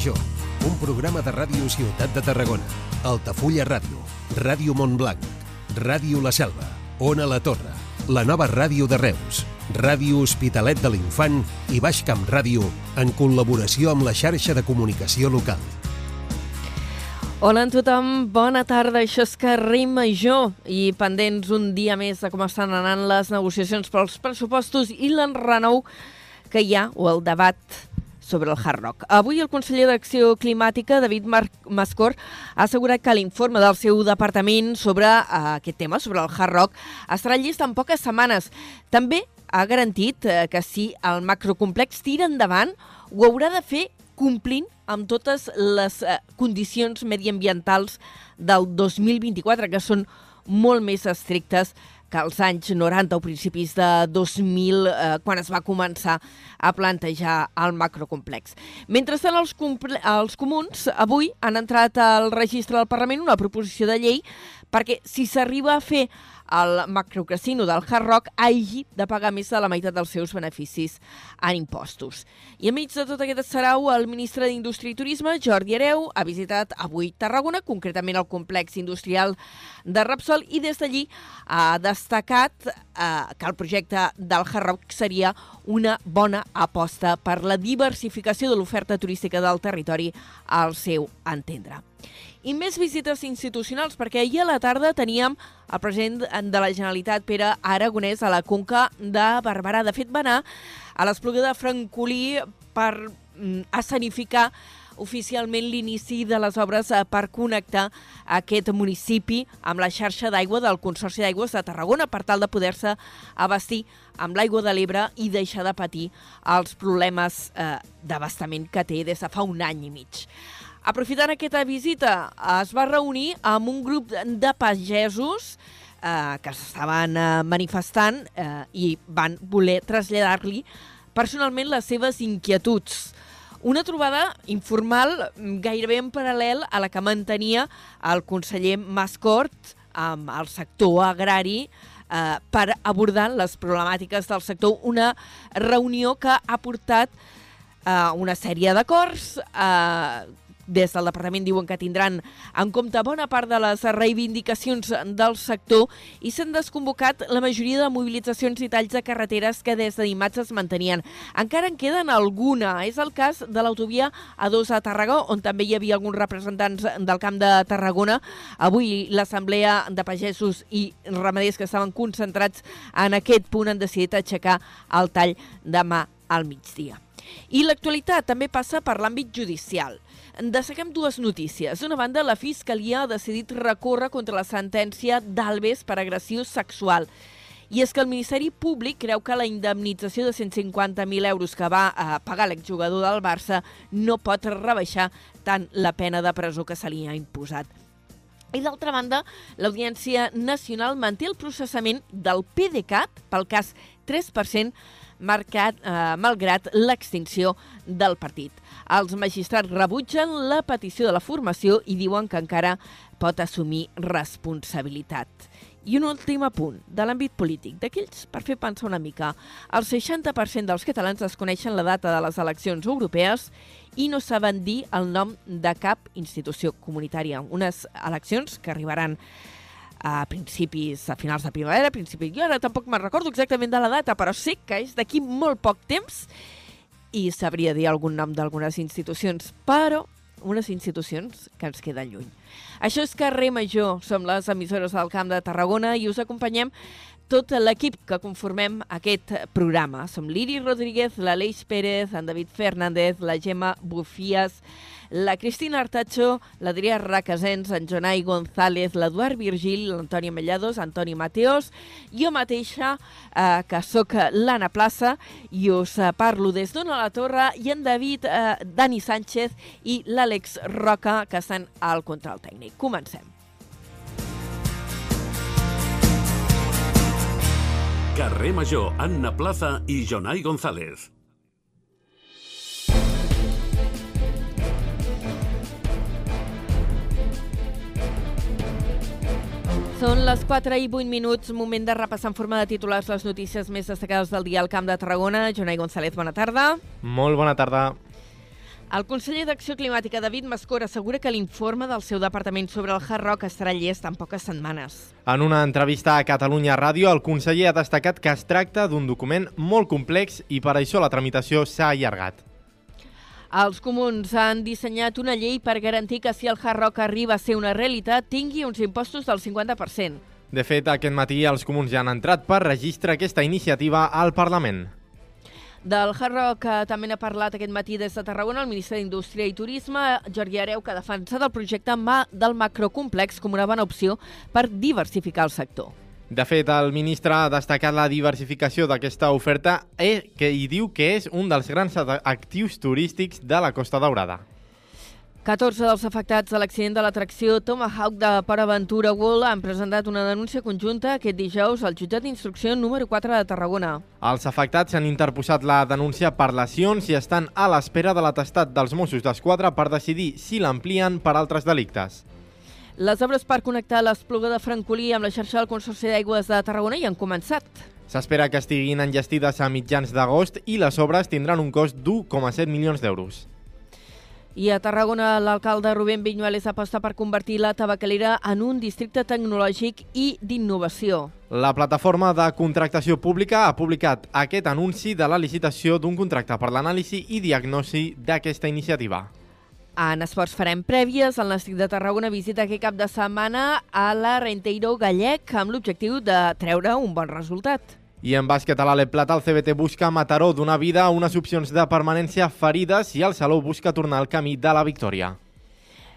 Major, un programa de ràdio Ciutat de Tarragona, Altafulla Ràdio, Ràdio Montblanc, Ràdio La Selva, Ona La Torre, la nova ràdio de Reus, Ràdio Hospitalet de l'Infant i Baix Camp Ràdio en col·laboració amb la xarxa de comunicació local. Hola a tothom, bona tarda. Això és Carrer Major i pendents un dia més de com estan anant les negociacions pels pressupostos i l'enrenou que hi ha, o el debat sobre el Hard Rock. Avui el conseller d'Acció Climàtica, David Mar Mascor, ha assegurat que l'informe del seu departament sobre uh, aquest tema, sobre el Hard Rock, estarà llist en poques setmanes. També ha garantit uh, que si el macrocomplex tira endavant, ho haurà de fer complint amb totes les uh, condicions mediambientals del 2024, que són molt més estrictes que als anys 90 o principis de 2000, eh, quan es va començar a plantejar el macrocomplex. Mentrestant, els, els comuns avui han entrat al registre del Parlament una proposició de llei perquè si s'arriba a fer el macrocasino del Hard Rock hagi de pagar més de la meitat dels seus beneficis en impostos. I enmig de tot aquest sarau, el ministre d'Indústria i Turisme, Jordi Hereu, ha visitat avui Tarragona, concretament el complex industrial de Repsol, i des d'allí ha destacat eh, que el projecte del Hard Rock seria una bona aposta per la diversificació de l'oferta turística del territori al seu entendre i més visites institucionals, perquè ahir a la tarda teníem el president de la Generalitat, Pere Aragonès, a la Conca de Barberà. De fet, va anar a l'Espluga de Francolí per mm, escenificar oficialment l'inici de les obres eh, per connectar aquest municipi amb la xarxa d'aigua del Consorci d'Aigües de Tarragona per tal de poder-se abastir amb l'aigua de l'Ebre i deixar de patir els problemes eh, d'abastament que té des de fa un any i mig. Aprofitant aquesta visita, es va reunir amb un grup de pagesos eh, que s'estaven eh, manifestant eh, i van voler traslladar-li personalment les seves inquietuds. Una trobada informal gairebé en paral·lel a la que mantenia el conseller Mascort amb el sector agrari eh, per abordar les problemàtiques del sector. Una reunió que ha portat eh, una sèrie d'acords eh, des del departament diuen que tindran en compte bona part de les reivindicacions del sector i s'han desconvocat la majoria de mobilitzacions i talls de carreteres que des de dimarts es mantenien. Encara en queden alguna. És el cas de l'autovia A2 a Tarragó, on també hi havia alguns representants del Camp de Tarragona. Avui l'Assemblea de Pagesos i Ramaders que estaven concentrats en aquest punt han decidit aixecar el tall demà al migdia. I l'actualitat també passa per l'àmbit judicial. Desseguem dues notícies. D'una banda, la Fiscalia ha decidit recórrer contra la sentència d'Alves per agressió sexual. I és que el Ministeri Públic creu que la indemnització de 150.000 euros que va a eh, pagar l'exjugador del Barça no pot rebaixar tant la pena de presó que se li ha imposat. I d'altra banda, l'Audiència Nacional manté el processament del PDeCAT pel cas 3% marcat, eh, malgrat l'extinció del partit. Els magistrats rebutgen la petició de la formació i diuen que encara pot assumir responsabilitat. I un últim apunt, de l'àmbit polític, d'aquells per fer pensar una mica. El 60% dels catalans desconeixen la data de les eleccions europees i no saben dir el nom de cap institució comunitària. Unes eleccions que arribaran a principis, a finals de primavera, principis... Jo ara tampoc me'n recordo exactament de la data, però sé que és d'aquí molt poc temps i sabria dir algun nom d'algunes institucions, però unes institucions que ens queden lluny. Això és Carrer Major, som les emissores del Camp de Tarragona i us acompanyem tot l'equip que conformem aquest programa. Som l'Iri Rodríguez, l'Aleix Pérez, en David Fernández, la Gemma Bufies, la Cristina Artacho, l'Adrià Racasens, en Jonai González, l'Eduard Virgil, l'Antoni Mellados, Antoni Mateos, jo mateixa, eh, que sóc l'Anna Plaça, i us eh, parlo des d'Ona la Torre, i en David, eh, Dani Sánchez i l'Àlex Roca, que estan al control tècnic. Comencem. Carrer Major, Anna Plaza i Jonai González. Són les 4 i 8 minuts, moment de repassar en forma de titulars les notícies més destacades del dia al Camp de Tarragona. Jonai González, bona tarda. Molt bona tarda. El conseller d'Acció Climàtica, David Mascor, assegura que l'informe del seu departament sobre el Hard Rock estarà llest en poques setmanes. En una entrevista a Catalunya Ràdio, el conseller ha destacat que es tracta d'un document molt complex i per això la tramitació s'ha allargat. Els comuns han dissenyat una llei per garantir que si el Hard Rock arriba a ser una realitat, tingui uns impostos del 50%. De fet, aquest matí els comuns ja han entrat per registrar aquesta iniciativa al Parlament. Del Hard Rock eh, també n'ha parlat aquest matí des de Tarragona el ministre d'Indústria i Turisme, Jordi Areu, que ha defensat el projecte del macrocomplex com una bona opció per diversificar el sector. De fet, el ministre ha destacat la diversificació d'aquesta oferta eh, que hi diu que és un dels grans actius turístics de la Costa Daurada. 14 dels afectats de l'accident de l'atracció Tomahawk de Port Aventura World han presentat una denúncia conjunta aquest dijous al jutjat d'instrucció número 4 de Tarragona. Els afectats han interposat la denúncia per lesions i estan a l'espera de l'atestat dels Mossos d'Esquadra per decidir si l'amplien per altres delictes. Les obres per connectar l'Espluga de Francolí amb la xarxa del Consorci d'Aigües de Tarragona hi han començat. S'espera que estiguin enllestides a mitjans d'agost i les obres tindran un cost d'1,7 milions d'euros. I a Tarragona, l'alcalde Rubén Viñuales aposta per convertir la tabacalera en un districte tecnològic i d'innovació. La plataforma de contractació pública ha publicat aquest anunci de la licitació d'un contracte per l'anàlisi i diagnosi d'aquesta iniciativa. En esports farem prèvies. El Nàstic de Tarragona visita aquest cap de setmana a la Renteiro Gallec amb l'objectiu de treure un bon resultat. I en bàsquet a l'Ale Plata, el CBT busca Mataró donar vida a unes opcions de permanència ferides i el Salou busca tornar al camí de la victòria.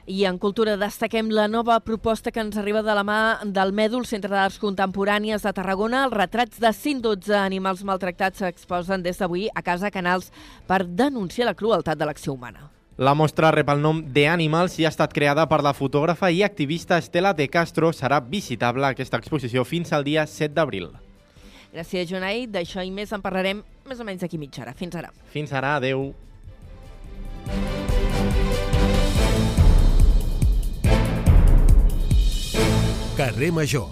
I en cultura destaquem la nova proposta que ens arriba de la mà del Mèdul, Centre d'Arts Contemporànies de Tarragona. Els retrats de 112 animals maltractats s'exposen des d'avui a Casa Canals per denunciar la crueltat de l'acció humana. La mostra rep el nom de Animals i ha estat creada per la fotògrafa i activista Estela de Castro. Serà visitable aquesta exposició fins al dia 7 d'abril. Gràcies, Jonai. D'això i més en parlarem més o menys d'aquí mitja hora. Fins ara. Fins ara, adeu. Carrer Major.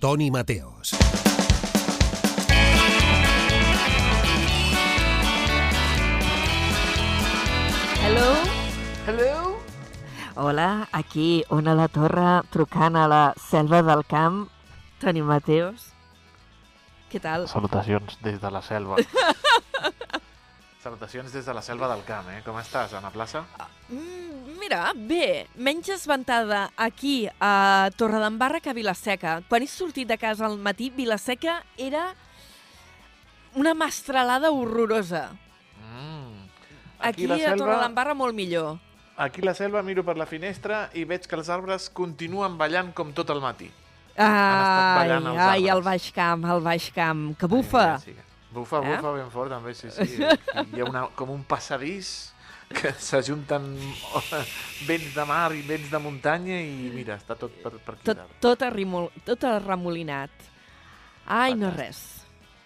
Toni Mateos. Hello? Hello? Hola, aquí Ona La Torre trucant a la selva del camp. Toni Mateos. Què tal? Salutacions des de la selva. Salutacions des de la selva del camp, eh? Com estàs, Anna Plaça? Mm, mira, bé, menys esventada aquí a Torredembarra que a Vilaseca. Quan he sortit de casa al matí, Vilaseca era una mastralada horrorosa. Mm. Aquí, la a selva, Torredembarra molt millor. aquí la selva miro per la finestra i veig que els arbres continuen ballant com tot el matí. Ai, ai, el baix camp, el baix camp, que bufa. Ai, sí. Bufa, Eh? bufa ben fort, també, sí, sí. Hi ha una, com un passadís que s'ajunten vents de mar i vents de muntanya i mira, està tot per, per aquí. Tot, tot, arrimol, tot arremolinat. Ai, no res.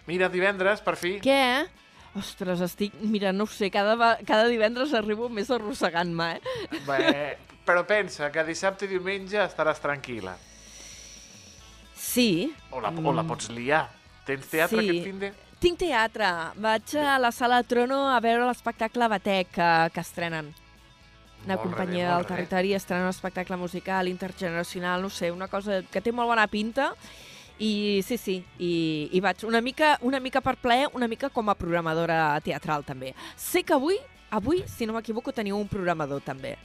Mira, divendres, per fi, Què? Ostres, estic... Mira, no ho sé, cada, cada divendres arribo més arrossegant-me, eh? Bé, però pensa que dissabte i diumenge estaràs tranquil·la. Sí. O la, o la pots liar. Tens teatre Sí. aquest fin de... Tinc teatre. Vaig a la sala Trono a veure l'espectacle Batec que, que estrenen. Una Molt companyia bé, del territori estrena un espectacle musical intergeneracional, no sé, una cosa que té molt bona pinta. I sí, sí, i, i vaig una mica, una mica per plaer, una mica com a programadora teatral també. Sé que avui, avui, si no m'equivoco, teniu un programador també,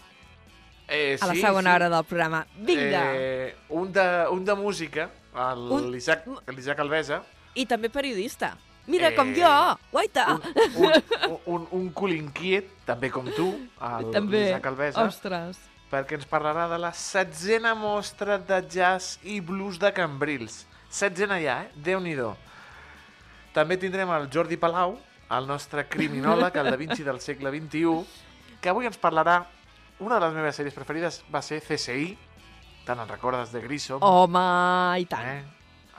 Eh, a la segona hora del programa. Vinga! Eh, un, de, un de música, l'Isaac l'Isaac Alvesa, I també periodista. Mira, Eh, com jo! Guaita! un, un, un, un cul inquiet, també com tu, l'Isaac Alvesa, Ostres. perquè ens parlarà de la setzena mostra de jazz i blues de Cambrils. Setzena ja, eh? Déu-n'hi-do. També tindrem el Jordi Palau, el nostre criminòleg, el Da Vinci del segle XXI, que avui ens parlarà una de les meves sèries preferides va ser CSI, te'n en recordes de Grissom? Home, i tant. Eh?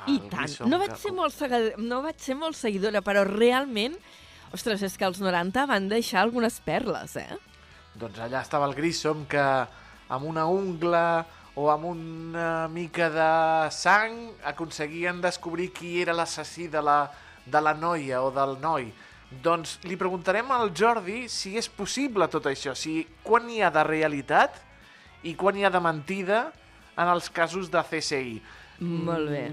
I El tant. Grissom, No vaig, que- ser molt segad... no vaig ser molt seguidora, però realment... Ostres, és que els 90 van deixar algunes perles, eh? Doncs allà estava el Grissom que amb una ungla o amb una mica de sang aconseguien descobrir qui era l'assassí de, la, de la noia o del noi. Doncs li preguntarem al Jordi si és possible tot això, si quan hi ha de realitat i quan hi ha de mentida en els casos de CSI. Molt bé.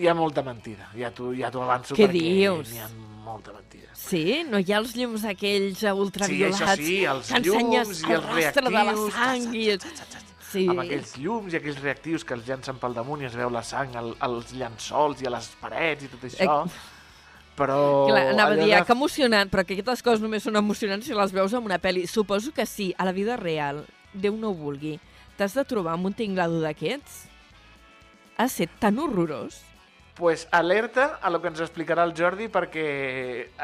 Hi ha molta mentida, ja t'ho ja avanço Què perquè dius? n'hi ha molta mentida. Sí? No hi ha els llums aquells ultraviolats això sí, els que llums i el els rastre de la reactius. sang i... Sí. Amb aquells llums i aquells reactius que els llancen pel damunt i es veu la sang al, als llençols i a les parets i tot això. Però... Clar, anava a dir, de- ah, que emocionant, però que aquestes coses només són emocionants si les veus en una pel·li. Suposo que sí, a la vida real, Déu no ho vulgui, t'has de trobar amb un tinglado d'aquests? Ha set tan horrorós? pues alerta a lo que ens explicarà el Jordi perquè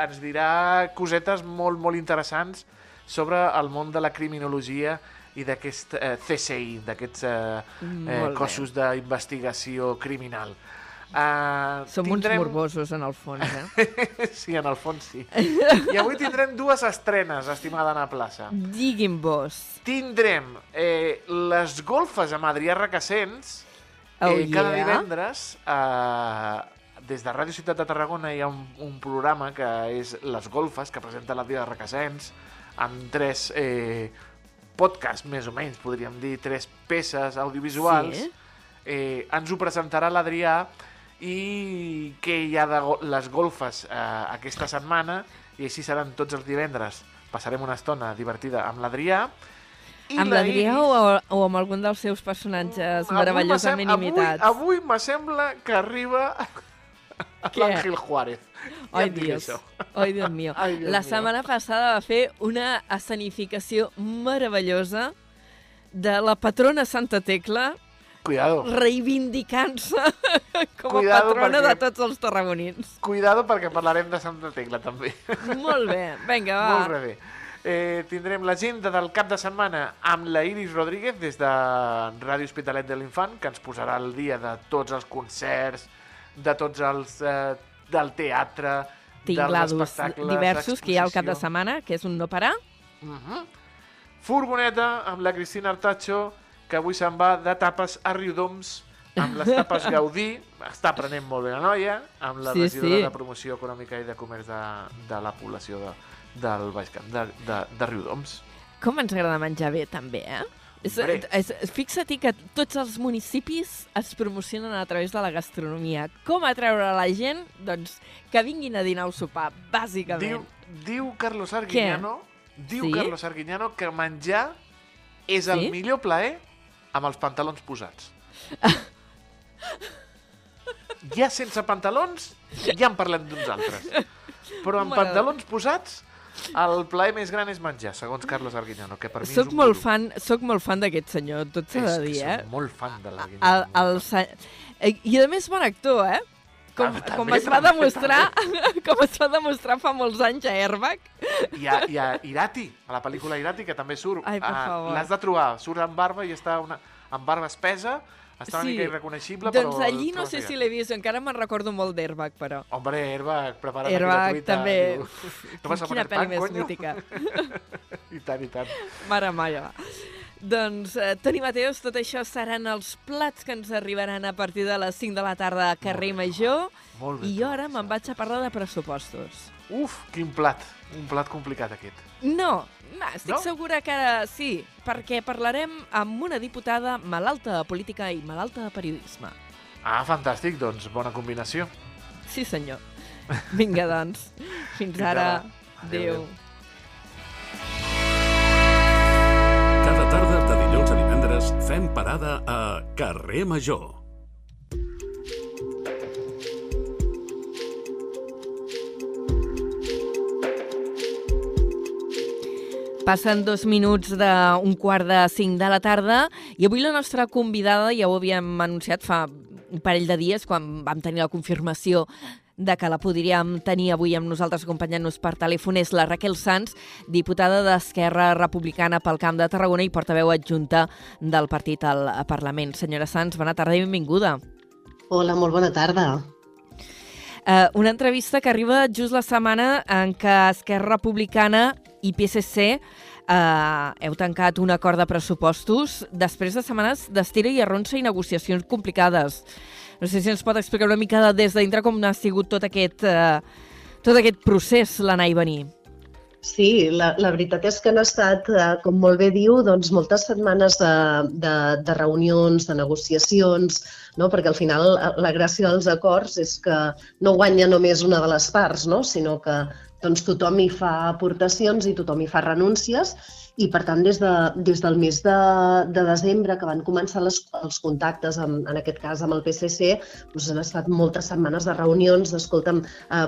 ens dirà cosetes molt, molt interessants sobre el món de la criminologia i d'aquest eh, CSI, d'aquests eh, eh, cossos d'investigació criminal. Uh, Som uns morbosos, en el fons, eh? sí, en el fons sí. I avui tindrem dues estrenes, estimada Anna Plaça. Digui'm vos. Tindrem eh, les golfes amb Adrià Requesens, Oh, eh, cada yeah. divendres, eh, des de Ràdio Ciutat de Tarragona hi ha un, un programa que és Les Golfes, que presenta l'Adrià Requesens, amb tres eh, podcasts, més o menys, podríem dir, tres peces audiovisuals. Sí. Eh, ens ho presentarà l'Adrià i què hi ha de go les golfes eh, aquesta setmana i així seran tots els divendres. Passarem una estona divertida amb l'Adrià. Amb la l'Adrià Iris- o, o amb algun dels seus personatges Avui meravellosament m'assem- imitats? Avui, avui m'assembla que arriba l'Àngel Juárez. Ja Ai, Dios. Ai, Dios mío. Ai, Dios La mío. setmana passada va fer una escenificació meravellosa de la patrona Santa Tecla Cuidado, reivindicant-se com a Cuidado, patrona perquè- de tots els tarragonins. cuidado perquè parlarem de Santa Tecla també. Molt bé, vinga, va. Molt bé. Eh, tindrem l'agenda del cap de setmana amb la Iris Rodríguez des de Ràdio Hospitalet de l'Infant, que ens posarà al dia de tots els concerts, de tots els... Eh, del teatre, Tinglados diversos que hi ha al cap de setmana, que és un no parar. Mhm. Furgoneta amb la Cristina Artacho, que avui se'n va de tapes a Riudoms, amb les tapes Gaudí, està aprenent molt bé la noia, amb la Sí, regidora sí. de Promoció Econòmica i de Comerç de, de la població de, del Baix Camp, de, de, de Riudoms. Com ens agrada menjar bé, també, eh? És, Hombre. és, fixa't que tots els municipis es promocionen a través de la gastronomia. Com atreure la gent? Doncs que vinguin a dinar o sopar, bàsicament. Diu, diu Carlos Arguiñano, diu Sí? Carlos Arguiñano que menjar és el Sí? millor plaer amb els pantalons posats. ja sense pantalons, ja en parlem d'uns altres. Però amb pantalons posats, el plaer més gran és menjar, segons Carlos Arguiñano, que per mi Soc és un molt gurú. fan, soc molt fan d'aquest senyor, tot s'ha de dir, eh? molt fan de El, l'Arguiñano. el, se- eh, I a més bon actor, eh? Com, com es va demostrar com es va demostrar fa molts anys a Airbag. Hi ha, hi ha Irati, a la pel·lícula Irati, que també surt. Ai, per ah, favor. L'has de trobar, surt amb barba i està una, amb barba espesa, està una mica irreconeixible, però... Doncs allí no però sé sí. si l'he vist, encara me'n recordo molt d'Airbag, però. Hombre, Airbag, prepara Airbag també. diu. No a Quina pel·li més mítica. I tant, i tant. Mare meva. Doncs, eh, Toni Mateus, tot això seran els plats que ens arribaran a partir de les 5 de la tarda a Carrer Major. Molt bé. I jo ara me'n vaig a parlar de pressupostos. Uf, quin plat. Un plat complicat, aquest. No, no estic No? segura que ara sí, perquè parlarem amb una diputada malalta de política i malalta de periodisme. Ah, fantàstic, doncs bona combinació. Sí, senyor. Vinga, doncs. Fins Fins ara. ara. Adéu, Adéu. Parada a Carrer Major. Passen dos minuts d'un quart de cinc de la tarda i avui la nostra convidada, ja ho havíem anunciat fa un parell de dies, quan vam tenir la confirmació de que la podríem tenir avui amb nosaltres acompanyant-nos per telèfon, és la Raquel Sanz, diputada d'Esquerra Republicana pel Camp de Tarragona i portaveu adjunta del partit al Parlament. Senyora Sanz, bona tarda i benvinguda. Hola, molt bona tarda. Uh, una entrevista que arriba just la setmana en què Esquerra Republicana i PSC uh, heu tancat un acord de pressupostos després de setmanes d'estira i arronsa i negociacions complicades. No sé si ens pot explicar una mica de, des de dintre com ha sigut tot aquest, uh, tot aquest procés, l'anar i venir. Sí, la, la veritat és que han estat, eh, com molt bé diu, doncs, moltes setmanes de, de, de reunions, de negociacions, no? perquè al final eh, la gràcia dels acords és que no guanya només una de les parts, no? sinó que doncs, tothom hi fa aportacions i tothom hi fa renúncies i per tant des, de, des del mes de, de desembre que van començar les, els contactes, amb, en aquest cas amb el PSC, doncs han estat moltes setmanes de reunions, d'escolta'm, eh,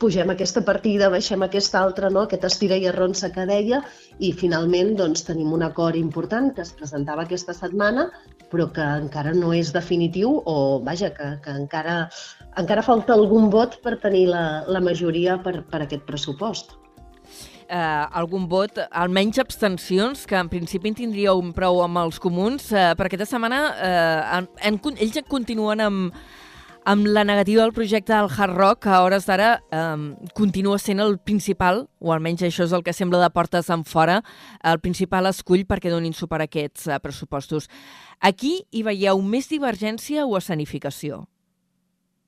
pugem aquesta partida, baixem aquesta altra, no? aquest estira i arronsa que deia, i finalment doncs, tenim un acord important que es presentava aquesta setmana, però que encara no és definitiu o, vaja, que, que encara, encara falta algun vot per tenir la, la majoria per, per aquest pressupost eh, algun vot, almenys abstencions, que en principi en tindríeu prou amb els comuns, eh, per aquesta setmana eh, en, en, ells continuen amb, amb la negativa del projecte del Hard Rock, que a hores d'ara eh, continua sent el principal, o almenys això és el que sembla de portes en fora, el principal escull perquè donin suport a aquests eh, pressupostos. Aquí hi veieu més divergència o escenificació?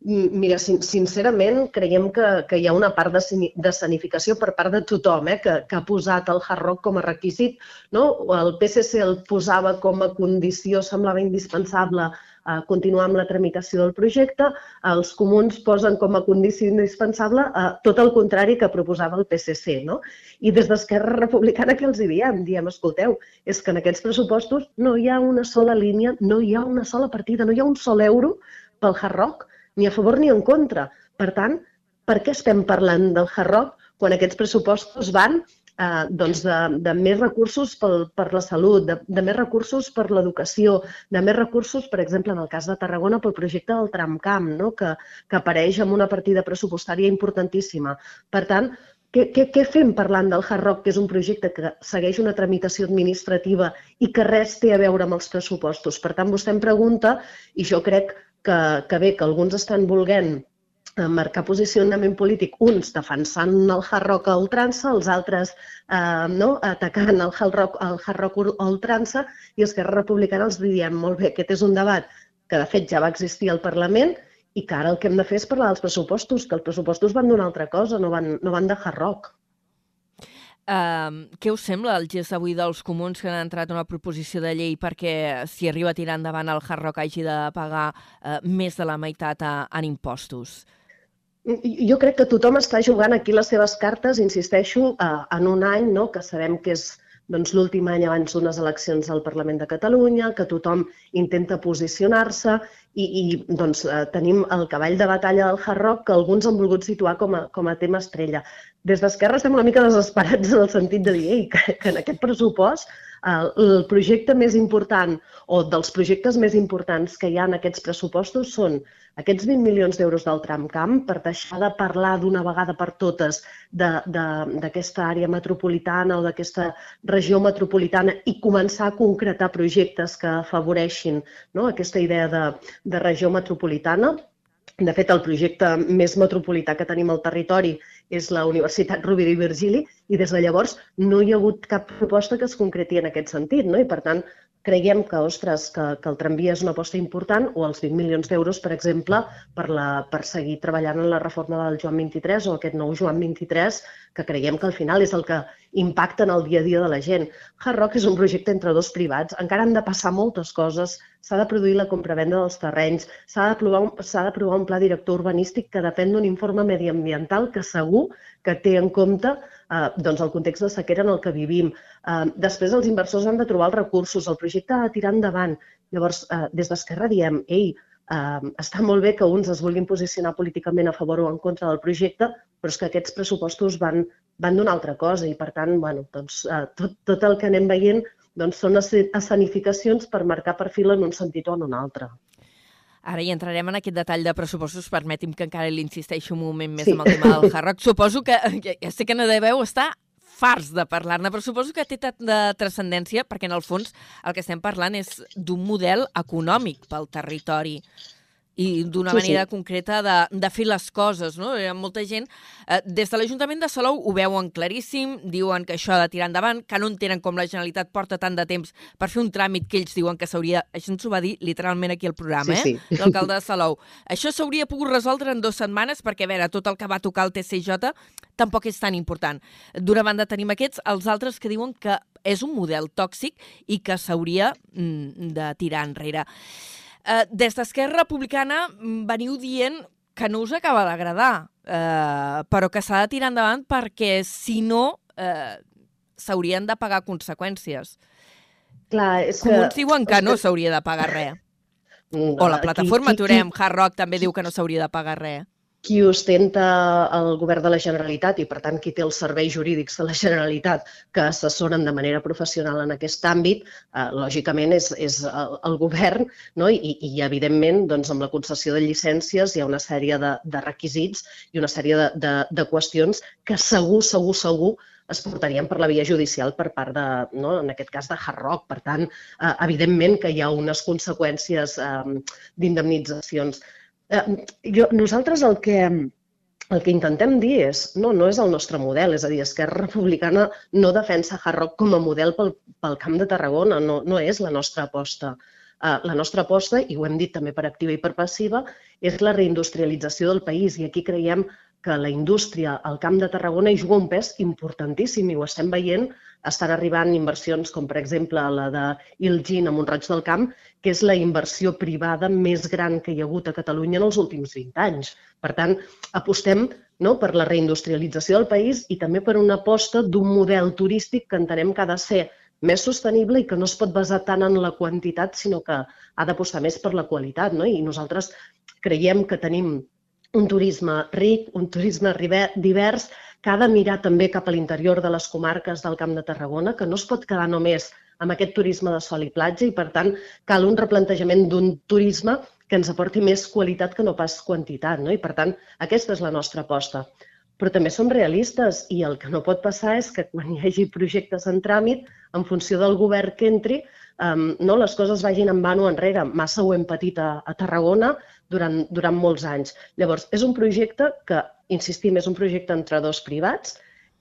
Mira, sin sincerament, creiem que, que hi ha una part de, sanificació per part de tothom eh, que, que ha posat el hard rock com a requisit. No? El PSC el posava com a condició, semblava indispensable eh, continuar amb la tramitació del projecte. Els comuns posen com a condició indispensable eh, tot el contrari que proposava el PSC. No? I des d'Esquerra Republicana que els hi diem? Diem, escolteu, és que en aquests pressupostos no hi ha una sola línia, no hi ha una sola partida, no hi ha un sol euro pel hard rock ni a favor ni en contra. Per tant, per què estem parlant del hard rock quan aquests pressupostos van eh, doncs de, de més recursos pel, per la salut, de, de més recursos per l'educació, de més recursos, per exemple, en el cas de Tarragona, pel projecte del tramcamp, no? que, que apareix amb una partida pressupostària importantíssima. Per tant, què, què, què fem parlant del Hard Rock, que és un projecte que segueix una tramitació administrativa i que res té a veure amb els pressupostos? Per tant, vostè em pregunta, i jo crec que, que bé, que alguns estan volent eh, marcar posicionament polític, uns defensant el hard rock a ultrança, els altres eh, no, atacant el hard rock, el hard rock a ultrança, i Esquerra Republicana els diem, molt bé, aquest és un debat que de fet ja va existir al Parlament i que ara el que hem de fer és parlar dels pressupostos, que els pressupostos van d'una altra cosa, no van, no van de hard rock. Uh, què us sembla el gest avui dels comuns que han entrat una proposició de llei perquè si arriba a tirar endavant el Hard Rock hagi de pagar uh, més de la meitat a, en impostos? Jo crec que tothom està jugant aquí les seves cartes, insisteixo, uh, en un any no, que sabem que és doncs, l'últim any abans d'unes eleccions al Parlament de Catalunya, que tothom intenta posicionar-se i, i doncs, eh, tenim el cavall de batalla del Hard Rock que alguns han volgut situar com a, com a tema estrella. Des d'Esquerra estem una mica desesperats en el sentit de dir que, que en aquest pressupost el, el projecte més important o dels projectes més importants que hi ha en aquests pressupostos són aquests 20 milions d'euros del tramcamp per deixar de parlar d'una vegada per totes d'aquesta àrea metropolitana o d'aquesta regió metropolitana i començar a concretar projectes que afavoreixin no, aquesta idea de, de regió metropolitana. De fet, el projecte més metropolità que tenim al territori és la Universitat Rovira i Virgili i des de llavors no hi ha hagut cap proposta que es concreti en aquest sentit. No? I per tant, creiem que, ostres, que, que el tramvia és una aposta important o els 20 milions d'euros, per exemple, per, la, per seguir treballant en la reforma del Joan 23 o aquest nou Joan 23, que creiem que al final és el que impacta en el dia a dia de la gent. Hard Rock és un projecte entre dos privats, encara han de passar moltes coses, s'ha de produir la compravenda dels terrenys, s'ha d'aprovar un pla director urbanístic que depèn d'un informe mediambiental que segur que té en compte eh, doncs el context de sequera en el que vivim. Eh, després els inversors han de trobar els recursos, el projecte ha de tirar endavant. Llavors, eh, des d'Esquerra diem, ei, eh, està molt bé que uns es vulguin posicionar políticament a favor o en contra del projecte, però és que aquests pressupostos van, van d'una altra cosa i, per tant, bueno, doncs, eh, tot, tot el que anem veient doncs, són escenificacions per marcar perfil en un sentit o en un altre. Ara hi entrarem en aquest detall de pressupostos. Permeti'm que encara l'insisteixo un moment més sí. amb el tema del Hard Rock. Suposo que, ja sé que no deveu estar farts de parlar-ne, però suposo que té tant de transcendència perquè, en el fons, el que estem parlant és d'un model econòmic pel territori. I d'una Sí, manera sí. concreta de, de fer les coses. No? Hi ha molta gent, eh, des de l'Ajuntament de Salou ho veuen claríssim, diuen que això ha de tirar endavant, que no entenen com la Generalitat porta tant de temps per fer un tràmit que ells diuen que s'hauria... Això ens ho va dir literalment aquí al programa, Sí, eh? sí. l'alcalde de Salou. Això s'hauria pogut resoldre en dues setmanes perquè, a veure, tot el que va tocar el TCJ tampoc és tan important. D'una banda tenim aquests, els altres que diuen que és un model tòxic i que s'hauria mm, de tirar enrere. Eh, des d'Esquerra Republicana mm, veniu dient que no us acaba d'agradar, eh, però que s'ha de tirar endavant perquè, si no, eh, s'haurien de pagar conseqüències. Clar, és que... Comuns diuen que no s'hauria de pagar res. O la Aquí- plataforma qui- Aturem, Hard Rock, també diu que no s'hauria de pagar res. Qui ostenta el govern de la Generalitat i, per tant, qui té els serveis jurídics de la Generalitat que assessoren de manera professional en aquest àmbit, eh, lògicament és, és el, el govern no? I, i, evidentment, doncs, amb la concessió de llicències hi ha una sèrie de, de requisits i una sèrie de, de, de qüestions que segur, segur, segur es portarien per la via judicial per part de, no, en aquest cas, de Hard Rock. Per tant, eh, evidentment que hi ha unes conseqüències eh, d'indemnitzacions. Eh, jo, nosaltres el que, el que intentem dir és, no, no és el nostre model, és a dir, Esquerra Republicana no defensa Hard Rock com a model pel, pel Camp de Tarragona, no, no és la nostra aposta. Uh, la nostra aposta, i ho hem dit també per activa i per passiva, és la reindustrialització del país i aquí creiem que la indústria al Camp de Tarragona hi juga un pes importantíssim i ho estem veient. Estan arribant inversions com, per exemple, la de Ilgin a Montroig del Camp, que és la inversió privada més gran que hi ha hagut a Catalunya en els últims 20 anys. Per tant, apostem no, per la reindustrialització del país i també per una aposta d'un model turístic que entenem que ha de ser més sostenible i que no es pot basar tant en la quantitat, sinó que ha d'apostar més per la qualitat. No? I nosaltres creiem que tenim un turisme ric, un turisme divers, que ha de mirar també cap a l'interior de les comarques del Camp de Tarragona, que no es pot quedar només amb aquest turisme de sol i platja i, per tant, cal un replantejament d'un turisme que ens aporti més qualitat que no pas quantitat. No? I, per tant, aquesta és la nostra aposta. Però també som realistes i el que no pot passar és que quan hi hagi projectes en tràmit, en funció del govern que entri, um, no, les coses vagin en vano enrere. Massa ho hem patit a, a Tarragona durant, durant molts anys. Llavors, és un projecte que, insistim, és un projecte entre dos privats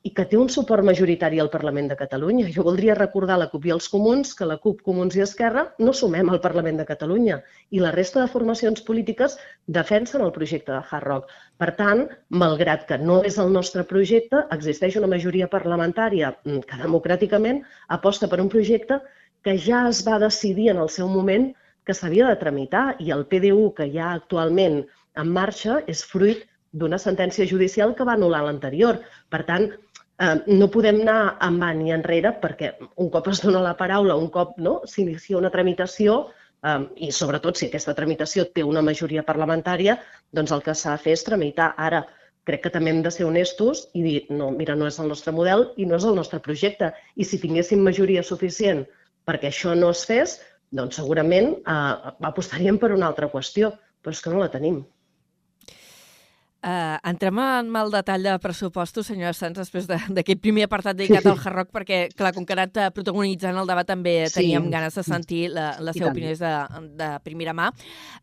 i que té un suport majoritari al Parlament de Catalunya. Jo voldria recordar a la CUP i als Comuns que la CUP, Comuns i Esquerra no sumem al Parlament de Catalunya i la resta de formacions polítiques defensen el projecte de Hard Rock. Per tant, malgrat que no és el nostre projecte, existeix una majoria parlamentària mm, que democràticament aposta per un projecte que ja es va decidir en el seu moment que s'havia de tramitar i el PDU que hi ha actualment en marxa és fruit d'una sentència judicial que va anul·lar l'anterior. Per tant, eh, no podem anar en va ni enrere perquè un cop es dona la paraula, un cop no, s'inicia una tramitació eh, i sobretot si aquesta tramitació té una majoria parlamentària, doncs el que s'ha de fer és tramitar. Ara, crec que també hem de ser honestos i dir, no, mira, no és el nostre model i no és el nostre projecte. I si tinguéssim majoria suficient perquè això no es fes, doncs segurament eh, apostaríem per una altra qüestió, però és que no la tenim. Uh, entrem en el detall de pressupostos, senyora Sanz, després de- d'aquest primer apartat dedicat al Hard Rock, perquè, clar, com que ha anat eh, protagonitzant el debat, també Sí. teníem ganes de sentir la, la seva opinió de, de primera mà.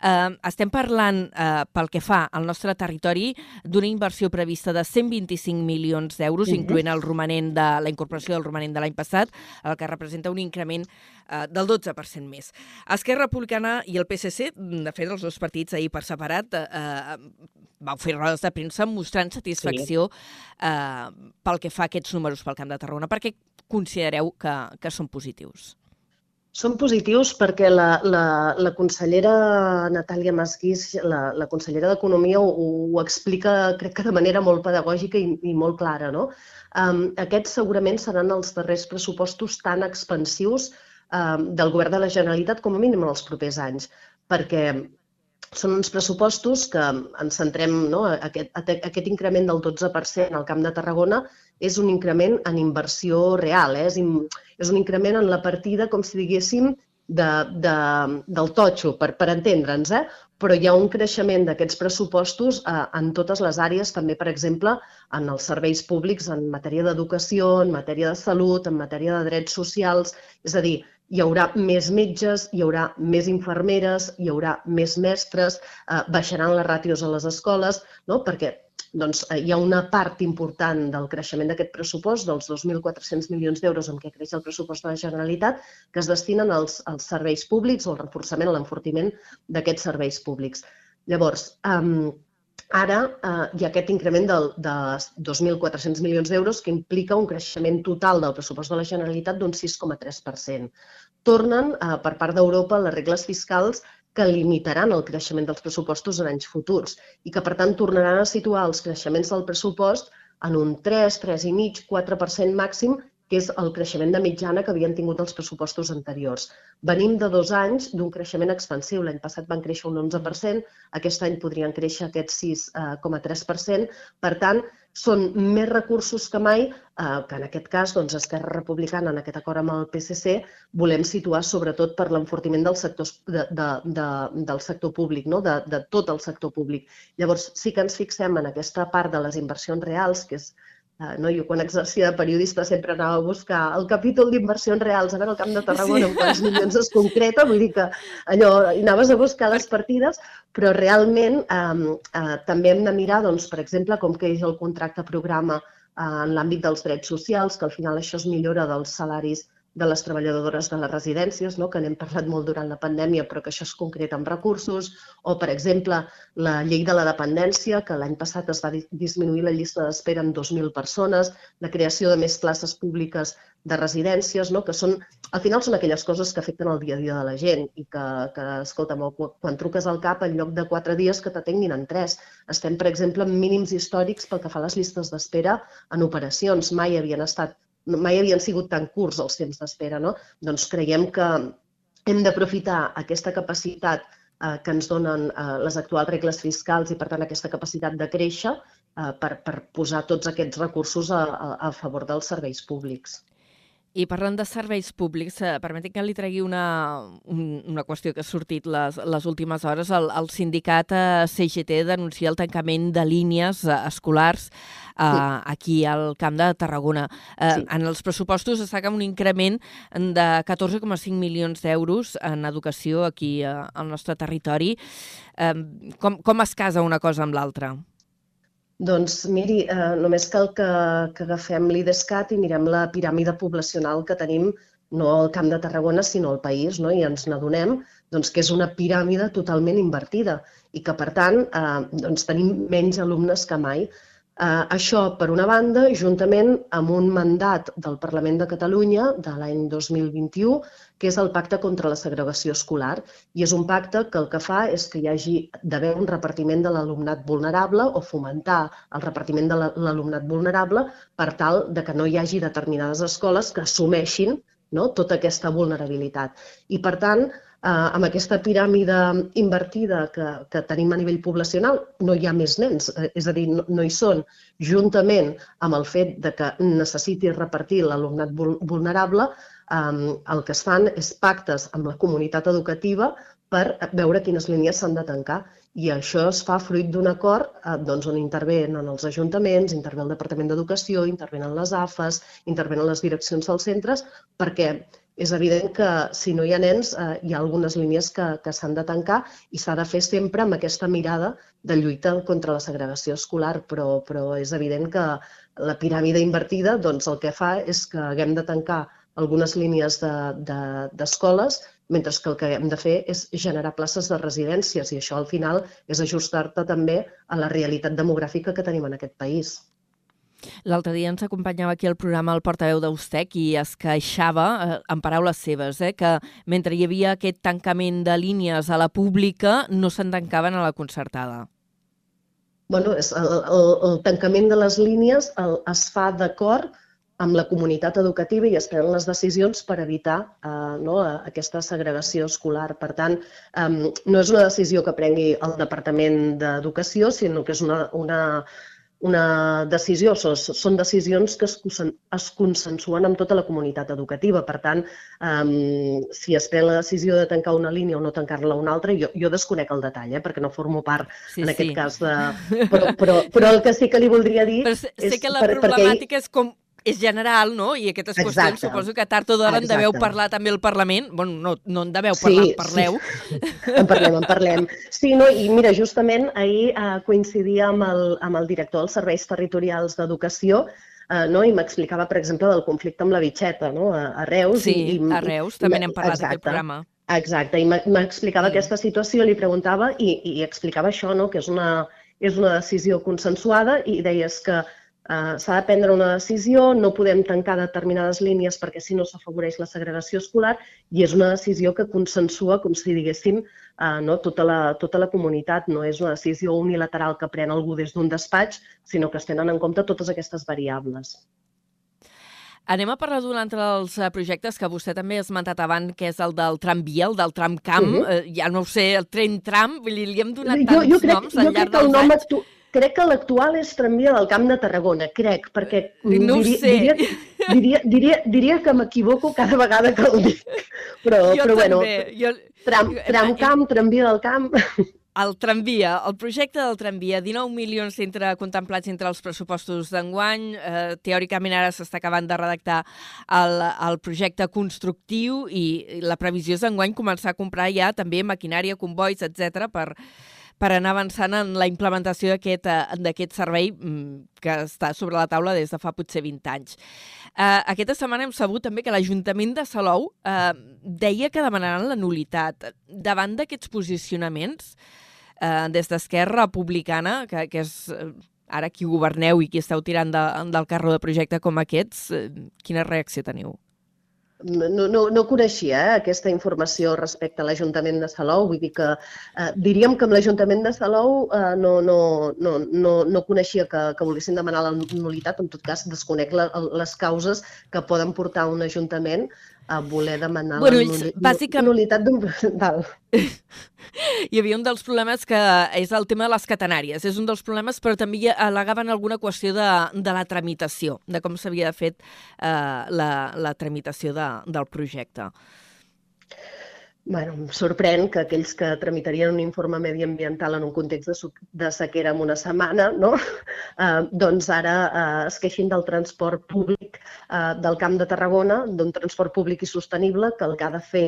Uh, estem parlant, uh, pel que fa al nostre territori, d'una inversió prevista de 125 milions d'euros, Mhm. incloent el romanent de la incorporació del romanent de l'any passat, el que representa un increment uh, del 12% més. Esquerra Republicana i el PSC, de fet, els dos partits ahir per separat, eh, uh, vau fer rodes de premsa mostrant satisfacció sí. eh, pel que fa a aquests números pel Camp de Tarragona. Per què considereu que, que són positius? Són positius perquè la, la, la consellera Natàlia Masquís, la, la consellera d'Economia, ho, ho explica, crec que de manera molt pedagògica i, i molt clara. No? Um, aquests segurament seran els darrers pressupostos tan expansius del govern de la Generalitat, com a mínim en els propers anys, perquè són uns pressupostos que ens centrem, no? aquest, aquest increment del 12% al Camp de Tarragona és un increment en inversió real, eh? és, in, és un increment en la partida, com si diguéssim, de, de, del totxo, per, per entendre'ns, eh? però hi ha un creixement d'aquests pressupostos eh, en totes les àrees, també, per exemple, en els serveis públics, en matèria d'educació, en matèria de salut, en matèria de drets socials, és a dir, hi haurà més metges, hi haurà més infermeres, hi haurà més mestres, eh, baixaran les ràtios a les escoles, no? perquè doncs, eh, hi ha una part important del creixement d'aquest pressupost, dels 2.400 milions d'euros en què creix el pressupost de la Generalitat, que es destinen als, als serveis públics o al reforçament, a l'enfortiment d'aquests serveis públics. Llavors, um, ara eh, hi ha aquest increment del, de 2.400 milions d'euros que implica un creixement total del pressupost de la Generalitat d'un 6,3%. Tornen, eh, per part d'Europa, les regles fiscals que limitaran el creixement dels pressupostos en anys futurs i que, per tant, tornaran a situar els creixements del pressupost en un 3, 3,5, 4% màxim, que és el creixement de mitjana que havien tingut els pressupostos anteriors. Venim de dos anys d'un creixement expansiu. L'any passat van créixer un 11%, aquest any podrien créixer aquest 6,3%. Eh, per tant, són més recursos que mai, eh, que en aquest cas doncs, Esquerra Republicana, en aquest acord amb el PSC, volem situar sobretot per l'enfortiment del, sector, de, de, de, del sector públic, no? de, de tot el sector públic. Llavors, sí que ens fixem en aquesta part de les inversions reals, que és no? Jo quan exercia de periodista sempre anava a buscar el capítol d'inversions reals a veure el Camp de Tarragona sí. en quants milions es concreta, vull dir que allò, anaves a buscar les partides, però realment um, uh, també hem de mirar, doncs, per exemple, com que és el contracte programa uh, en l'àmbit dels drets socials, que al final això es millora dels salaris de les treballadores de les residències, no? que n'hem parlat molt durant la pandèmia, però que això es concreta amb recursos, o, per exemple, la llei de la dependència, que l'any passat es va disminuir la llista d'espera en 2.000 persones, la creació de més places públiques de residències, no? que són, al final són aquelles coses que afecten el dia a dia de la gent i que, que escolta, quan truques al CAP, en lloc de quatre dies, que t'atenguin en tres. Estem, per exemple, en mínims històrics pel que fa a les llistes d'espera en operacions. Mai havien estat mai havien sigut tan curts els temps d'espera, no? Doncs creiem que hem d'aprofitar aquesta capacitat eh, que ens donen eh, les actuals regles fiscals i, per tant, aquesta capacitat de créixer eh, per, per posar tots aquests recursos a, a, a favor dels serveis públics. I parlant de serveis públics, eh, permeti que li tregui una, un, una qüestió que ha sortit les, les últimes hores. El, el sindicat eh, CGT denuncia el tancament de línies eh, escolars eh, sí. aquí al Camp de Tarragona. Eh, sí. En els pressupostos destaca un increment de 14,5 milions d'euros en educació aquí eh, al nostre territori. Eh, com, com es casa una cosa amb l'altra? Doncs miri, eh, només cal que, que agafem l'IDESCAT i mirem la piràmide poblacional que tenim no al Camp de Tarragona, sinó al país, no? i ens n'adonem doncs, que és una piràmide totalment invertida i que, per tant, eh, doncs, tenim menys alumnes que mai. Eh, això, per una banda, juntament amb un mandat del Parlament de Catalunya de l'any 2021, que és el Pacte contra la Segregació Escolar. I és un pacte que el que fa és que hi hagi d'haver un repartiment de l'alumnat vulnerable o fomentar el repartiment de l'alumnat vulnerable per tal de que no hi hagi determinades escoles que assumeixin no, tota aquesta vulnerabilitat. I, per tant, eh, amb aquesta piràmide invertida que, que tenim a nivell poblacional, no hi ha més nens, eh, és a dir, no, no hi són, juntament amb el fet de que necessiti repartir l'alumnat vulnerable, eh, el que es fan és pactes amb la comunitat educativa per veure quines línies s'han de tancar. I això es fa fruit d'un acord eh, doncs, on intervenen els ajuntaments, intervé el Departament d'Educació, intervenen les AFES, intervenen les direccions dels centres, perquè és evident que si no hi ha nens eh, hi ha algunes línies que, que s'han de tancar i s'ha de fer sempre amb aquesta mirada de lluita contra la segregació escolar, però, però és evident que la piràmide invertida doncs, el que fa és que haguem de tancar algunes línies d'escoles, de, de, mentre que el que hem de fer és generar places de residències i això al final és ajustar-te també a la realitat demogràfica que tenim en aquest país. L'altre dia ens acompanyava aquí al programa el portaveu d'Austec i es queixava, eh, en paraules seves, eh, que mentre hi havia aquest tancament de línies a la pública, no se'n tancaven a la concertada. Bueno, és el, el, el tancament de les línies el, es fa d'acord amb la comunitat educativa i es prenen les decisions per evitar eh, no, aquesta segregació escolar. Per tant, eh, no és una decisió que prengui el Departament d'Educació, sinó que és una, una una decisió, són, decisions que es, es consensuen amb tota la comunitat educativa. Per tant, um, si es pren la decisió de tancar una línia o no tancar-la una altra, jo, jo desconec el detall, eh, perquè no formo part, sí, en sí. aquest cas, de... Però, però, però el que sí que li voldria dir... Però sé, és sé que la per, problemàtica perquè... és com és general, no? I aquestes Exacte. qüestions suposo que tard o d'hora en deveu parlar també al Parlament. Bueno, no, no en deveu parlar, sí, en parleu. Sí. En parlem, en parlem. Sí, no, i mira, justament ahir eh, coincidia amb el, amb el director dels serveis territorials d'educació eh, no? i m'explicava, per exemple, del conflicte amb la bitxeta no? a, a Reus. Sí, i, i, a Reus, també n'hem parlat d'aquest programa. Exacte, i m'explicava sí. aquesta situació, li preguntava i, i explicava això, no? que és una, és una decisió consensuada i deies que Uh, S'ha de prendre una decisió, no podem tancar determinades línies perquè si no s'afavoreix la segregació escolar i és una decisió que consensua, com si diguéssim, uh, no, tota, la, tota la comunitat. No és una decisió unilateral que pren algú des d'un despatx, sinó que es tenen en compte totes aquestes variables. Anem a parlar d'un altre dels eh, projectes que vostè també ha esmentat abans, que és el del tramvia, el del tramcamp. -huh. uh, ja no ho sé, el tren-tram, li hem donat jo, tants jo crec, noms al llarg dels anys. Actu crec que l'actual és tramvia del Camp de Tarragona, crec, perquè no diria, sé. diria, diria, diria, diria que m'equivoco cada vegada que el dic. Però, jo però també. bueno, jo... tram, tramcamp, tramvia del camp... El tramvia, el projecte del tramvia, 19 milions entre contemplats entre els pressupostos d'enguany. Eh, teòricament ara s'està acabant de redactar el, el projecte constructiu i la previsió és d'enguany començar a comprar ja també maquinària, convois, etc per, per anar avançant en la implementació d'aquest servei mm, que està sobre la taula des de fa potser 20 anys. Uh, aquesta setmana hem sabut també que l'Ajuntament de Salou uh, deia que demanaran la nulitat. Davant d'aquests posicionaments, uh, des d'Esquerra Republicana, que, que és uh, ara qui governeu i qui esteu tirant de, del carro de projecte com aquests, uh, quina reacció teniu? No, no, no coneixia eh, aquesta informació respecte a l'Ajuntament de Salou. Vull dir que eh, diríem que amb l'Ajuntament de Salou eh, no, no, no, no, no coneixia que, que volguessin demanar la nulitat. En tot cas, desconec la, les causes que poden portar un Ajuntament a voler demanar bueno, la nul bàsicament... nulitat d'un presental. Hi havia un dels problemes que és el tema de les catenàries. És un dels problemes, però també al·legaven alguna qüestió de, de la tramitació, de com s'havia fet eh, la, la tramitació de, del projecte. Bueno, em sorprèn que aquells que tramitarien un informe mediambiental en un context de, de sequera en una setmana, no? eh, doncs ara eh, es queixin del transport públic eh, del Camp de Tarragona, d'un transport públic i sostenible, que el que ha de fer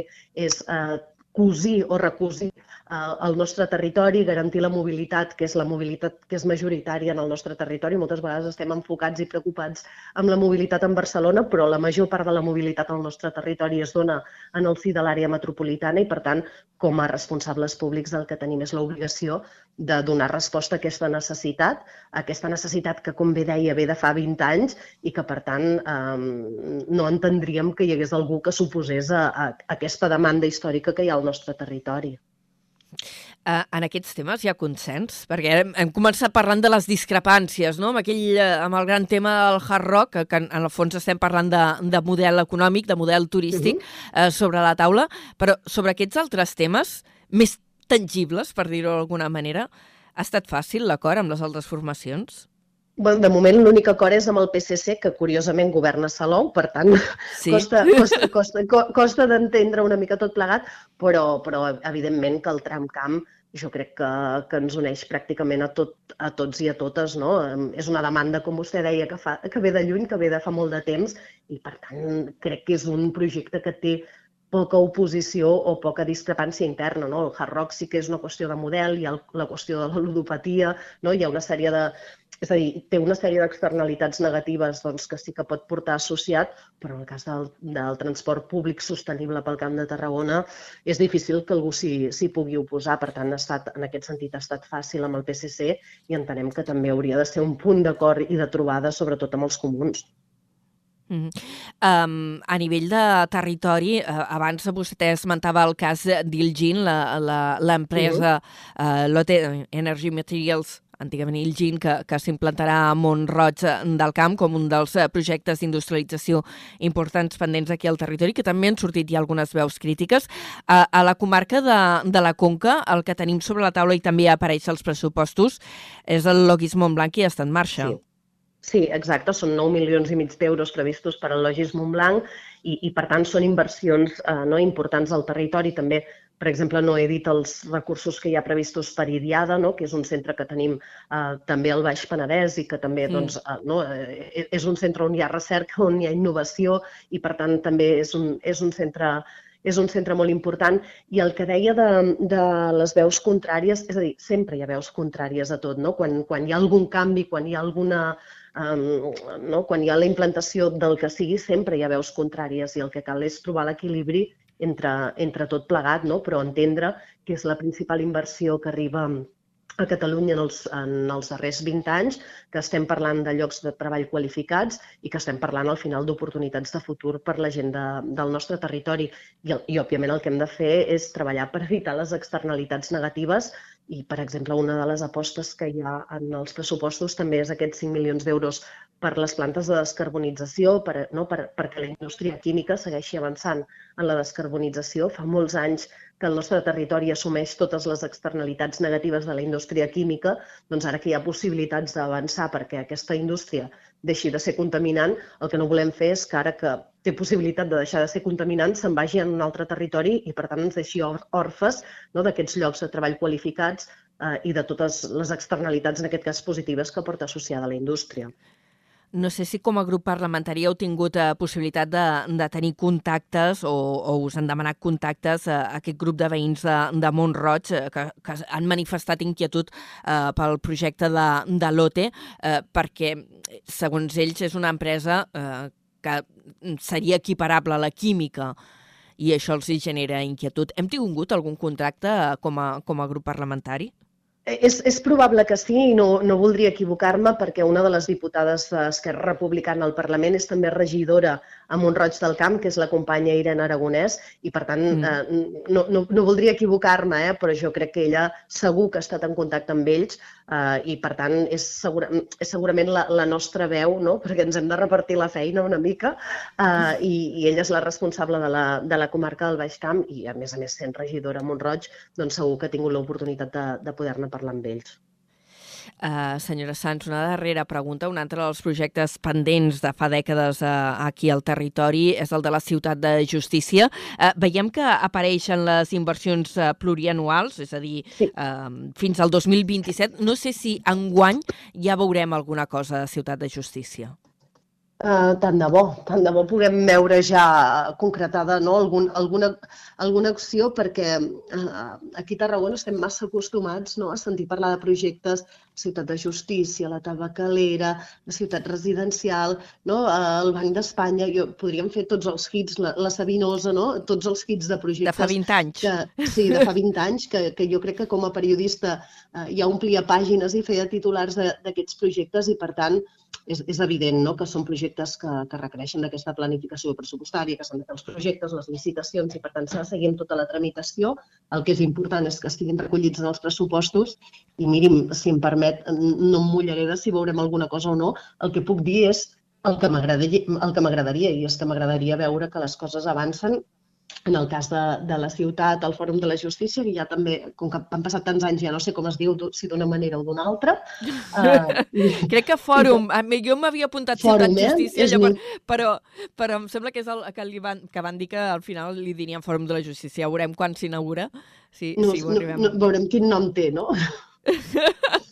és eh, cosir o recosir al nostre territori, garantir la mobilitat, que és la mobilitat que és majoritària en el nostre territori. Moltes vegades estem enfocats i preocupats amb la mobilitat en Barcelona, però la major part de la mobilitat al nostre territori es dona en el si de l'àrea metropolitana i, per tant, com a responsables públics el que tenim és l'obligació de donar resposta a aquesta necessitat, a aquesta necessitat que, com bé deia, ve de fa 20 anys i que, per tant, eh, no entendríem que hi hagués algú que s'oposés a, a, a aquesta demanda històrica que hi ha al nostre territori. Uh, en aquests temes hi ha consens? Perquè hem, hem començat parlant de les discrepàncies, no? amb, aquell, uh, amb el gran tema del hard rock, que, que en, en el fons estem parlant de, de model econòmic, de model turístic, uh -huh. uh, sobre la taula, però sobre aquests altres temes, més tangibles, per dir-ho d'alguna manera, ha estat fàcil l'acord amb les altres formacions? Bueno, de moment l'únic acord és amb el PSC, que curiosament governa Salou, per tant, sí. costa, costa, costa, costa d'entendre una mica tot plegat, però, però evidentment que el tramcamp jo crec que, que ens uneix pràcticament a, tot, a tots i a totes. No? És una demanda, com vostè deia, que, fa, que ve de lluny, que ve de fa molt de temps i, per tant, crec que és un projecte que té poca oposició o poca discrepància interna. No? El hard rock sí que és una qüestió de model, ha la qüestió de la ludopatia, no? hi ha una sèrie de... És a dir, té una sèrie d'externalitats negatives doncs, que sí que pot portar associat, però en el cas del, del transport públic sostenible pel Camp de Tarragona és difícil que algú s'hi pugui oposar. Per tant, ha estat, en aquest sentit ha estat fàcil amb el PSC i entenem que també hauria de ser un punt d'acord i de trobada, sobretot amb els comuns. Mm. Um, a nivell de territori, uh, abans vostè esmentava el cas d'Ilgin, l'empresa uh, Lotte Energy Materials antigament Ilgin, que, que s'implantarà a Montroig del Camp com un dels eh, projectes d'industrialització importants pendents aquí al territori, que també han sortit ja algunes veus crítiques. A, a la comarca de, de la Conca, el que tenim sobre la taula i també apareix als pressupostos és el Logis Montblanc i està en marxa. Sí. Sí, exacte, són 9 milions i mig d'euros previstos per al Logis Montblanc i, i per tant són inversions eh, no, importants al territori. També per exemple, no he dit els recursos que hi ha previstos per Idiada, no? que és un centre que tenim eh, també al Baix Penedès i que també mm. doncs, eh, no? eh, és un centre on hi ha recerca, on hi ha innovació i, per tant, també és un, és un centre és un centre molt important i el que deia de, de les veus contràries, és a dir, sempre hi ha veus contràries a tot, no? Quan, quan hi ha algun canvi, quan hi ha alguna, no? quan hi ha la implantació del que sigui, sempre hi ha veus contràries i el que cal és trobar l'equilibri entre, entre tot plegat, no? però entendre que és la principal inversió que arriba a Catalunya en els, en els darrers 20 anys, que estem parlant de llocs de treball qualificats i que estem parlant al final d'oportunitats de futur per la gent de, del nostre territori. I, I, òbviament, el que hem de fer és treballar per evitar les externalitats negatives i, per exemple, una de les apostes que hi ha en els pressupostos també és aquests 5 milions d'euros per les plantes de descarbonització, per, no, per, perquè la indústria química segueixi avançant en la descarbonització. Fa molts anys que el nostre territori assumeix totes les externalitats negatives de la indústria química, doncs ara que hi ha possibilitats d'avançar perquè aquesta indústria deixi de ser contaminant, el que no volem fer és que ara que té possibilitat de deixar de ser contaminant se'n vagi a un altre territori i per tant ens deixi orfes no, d'aquests llocs de treball qualificats eh, i de totes les externalitats, en aquest cas positives, que porta associada a la indústria. No sé si com a grup parlamentari heu tingut eh, possibilitat de, de tenir contactes o, o us han demanat contactes a aquest grup de veïns de, de Montroig eh, que, que han manifestat inquietud eh, pel projecte de, de l'OTE eh, perquè, segons ells, és una empresa eh, que seria equiparable a la química i això els genera inquietud. Hem tingut algun contracte eh, com a, com a grup parlamentari? És, és probable que sí i no, no voldria equivocar-me perquè una de les diputades d'Esquerra Republicana al Parlament és també regidora a Montroig del Camp, que és la companya Irene Aragonès, i per tant mm. eh, no, no, no voldria equivocar-me, eh, però jo crec que ella segur que ha estat en contacte amb ells eh, i per tant és, segura, és segurament la, la nostra veu, no? perquè ens hem de repartir la feina una mica eh, i, i ella és la responsable de la, de la comarca del Baix Camp i a més a més sent regidora a Montroig, doncs segur que ha tingut l'oportunitat de, de poder-ne parlar amb ells. Uh, senyora Sanz, una darrera pregunta. Un altre dels projectes pendents de fa dècades uh, aquí al territori és el de la ciutat de justícia. Uh, veiem que apareixen les inversions uh, plurianuals, és a dir, sí. uh, fins al 2027. No sé si enguany ja veurem alguna cosa de ciutat de justícia. Uh, tant de bo, tant de bo puguem veure ja concretada no? Algun, alguna, alguna acció perquè uh, aquí a Tarragona estem massa acostumats no? a sentir parlar de projectes Ciutat de Justícia, la Tabacalera, la Ciutat Residencial, no? El Banc d'Espanya, jo podríem fer tots els hits, la, la Sabinosa, no? tots els hits de projectes. De fa 20 anys. Que, sí, de fa 20 anys, que, que jo crec que com a periodista uh, ja omplia pàgines i feia titulars d'aquests projectes i per tant és, és evident no? que són projectes que, que requereixen d'aquesta planificació pressupostària, que s'han de fer els projectes, les licitacions i per tant s'ha de seguir amb tota la tramitació. El que és important és que estiguin recollits en els pressupostos i mirin, si em permet, no em mullaré de si veurem alguna cosa o no. El que puc dir és el que m'agradaria i és que m'agradaria veure que les coses avancen en el cas de, de la ciutat, el Fòrum de la Justícia, que ja també, com que han passat tants anys, ja no sé com es diu, si d'una manera o d'una altra. Uh, Crec que Fòrum, i, jo m'havia apuntat Fòrum, Ciutat eh? Justícia, llavors, mi... però, però em sembla que és el que, li van, que van dir que al final li dirien Fòrum de la Justícia. Ja veurem quan s'inaugura, si, no, si ho arribem. No, no, veurem quin nom té, no?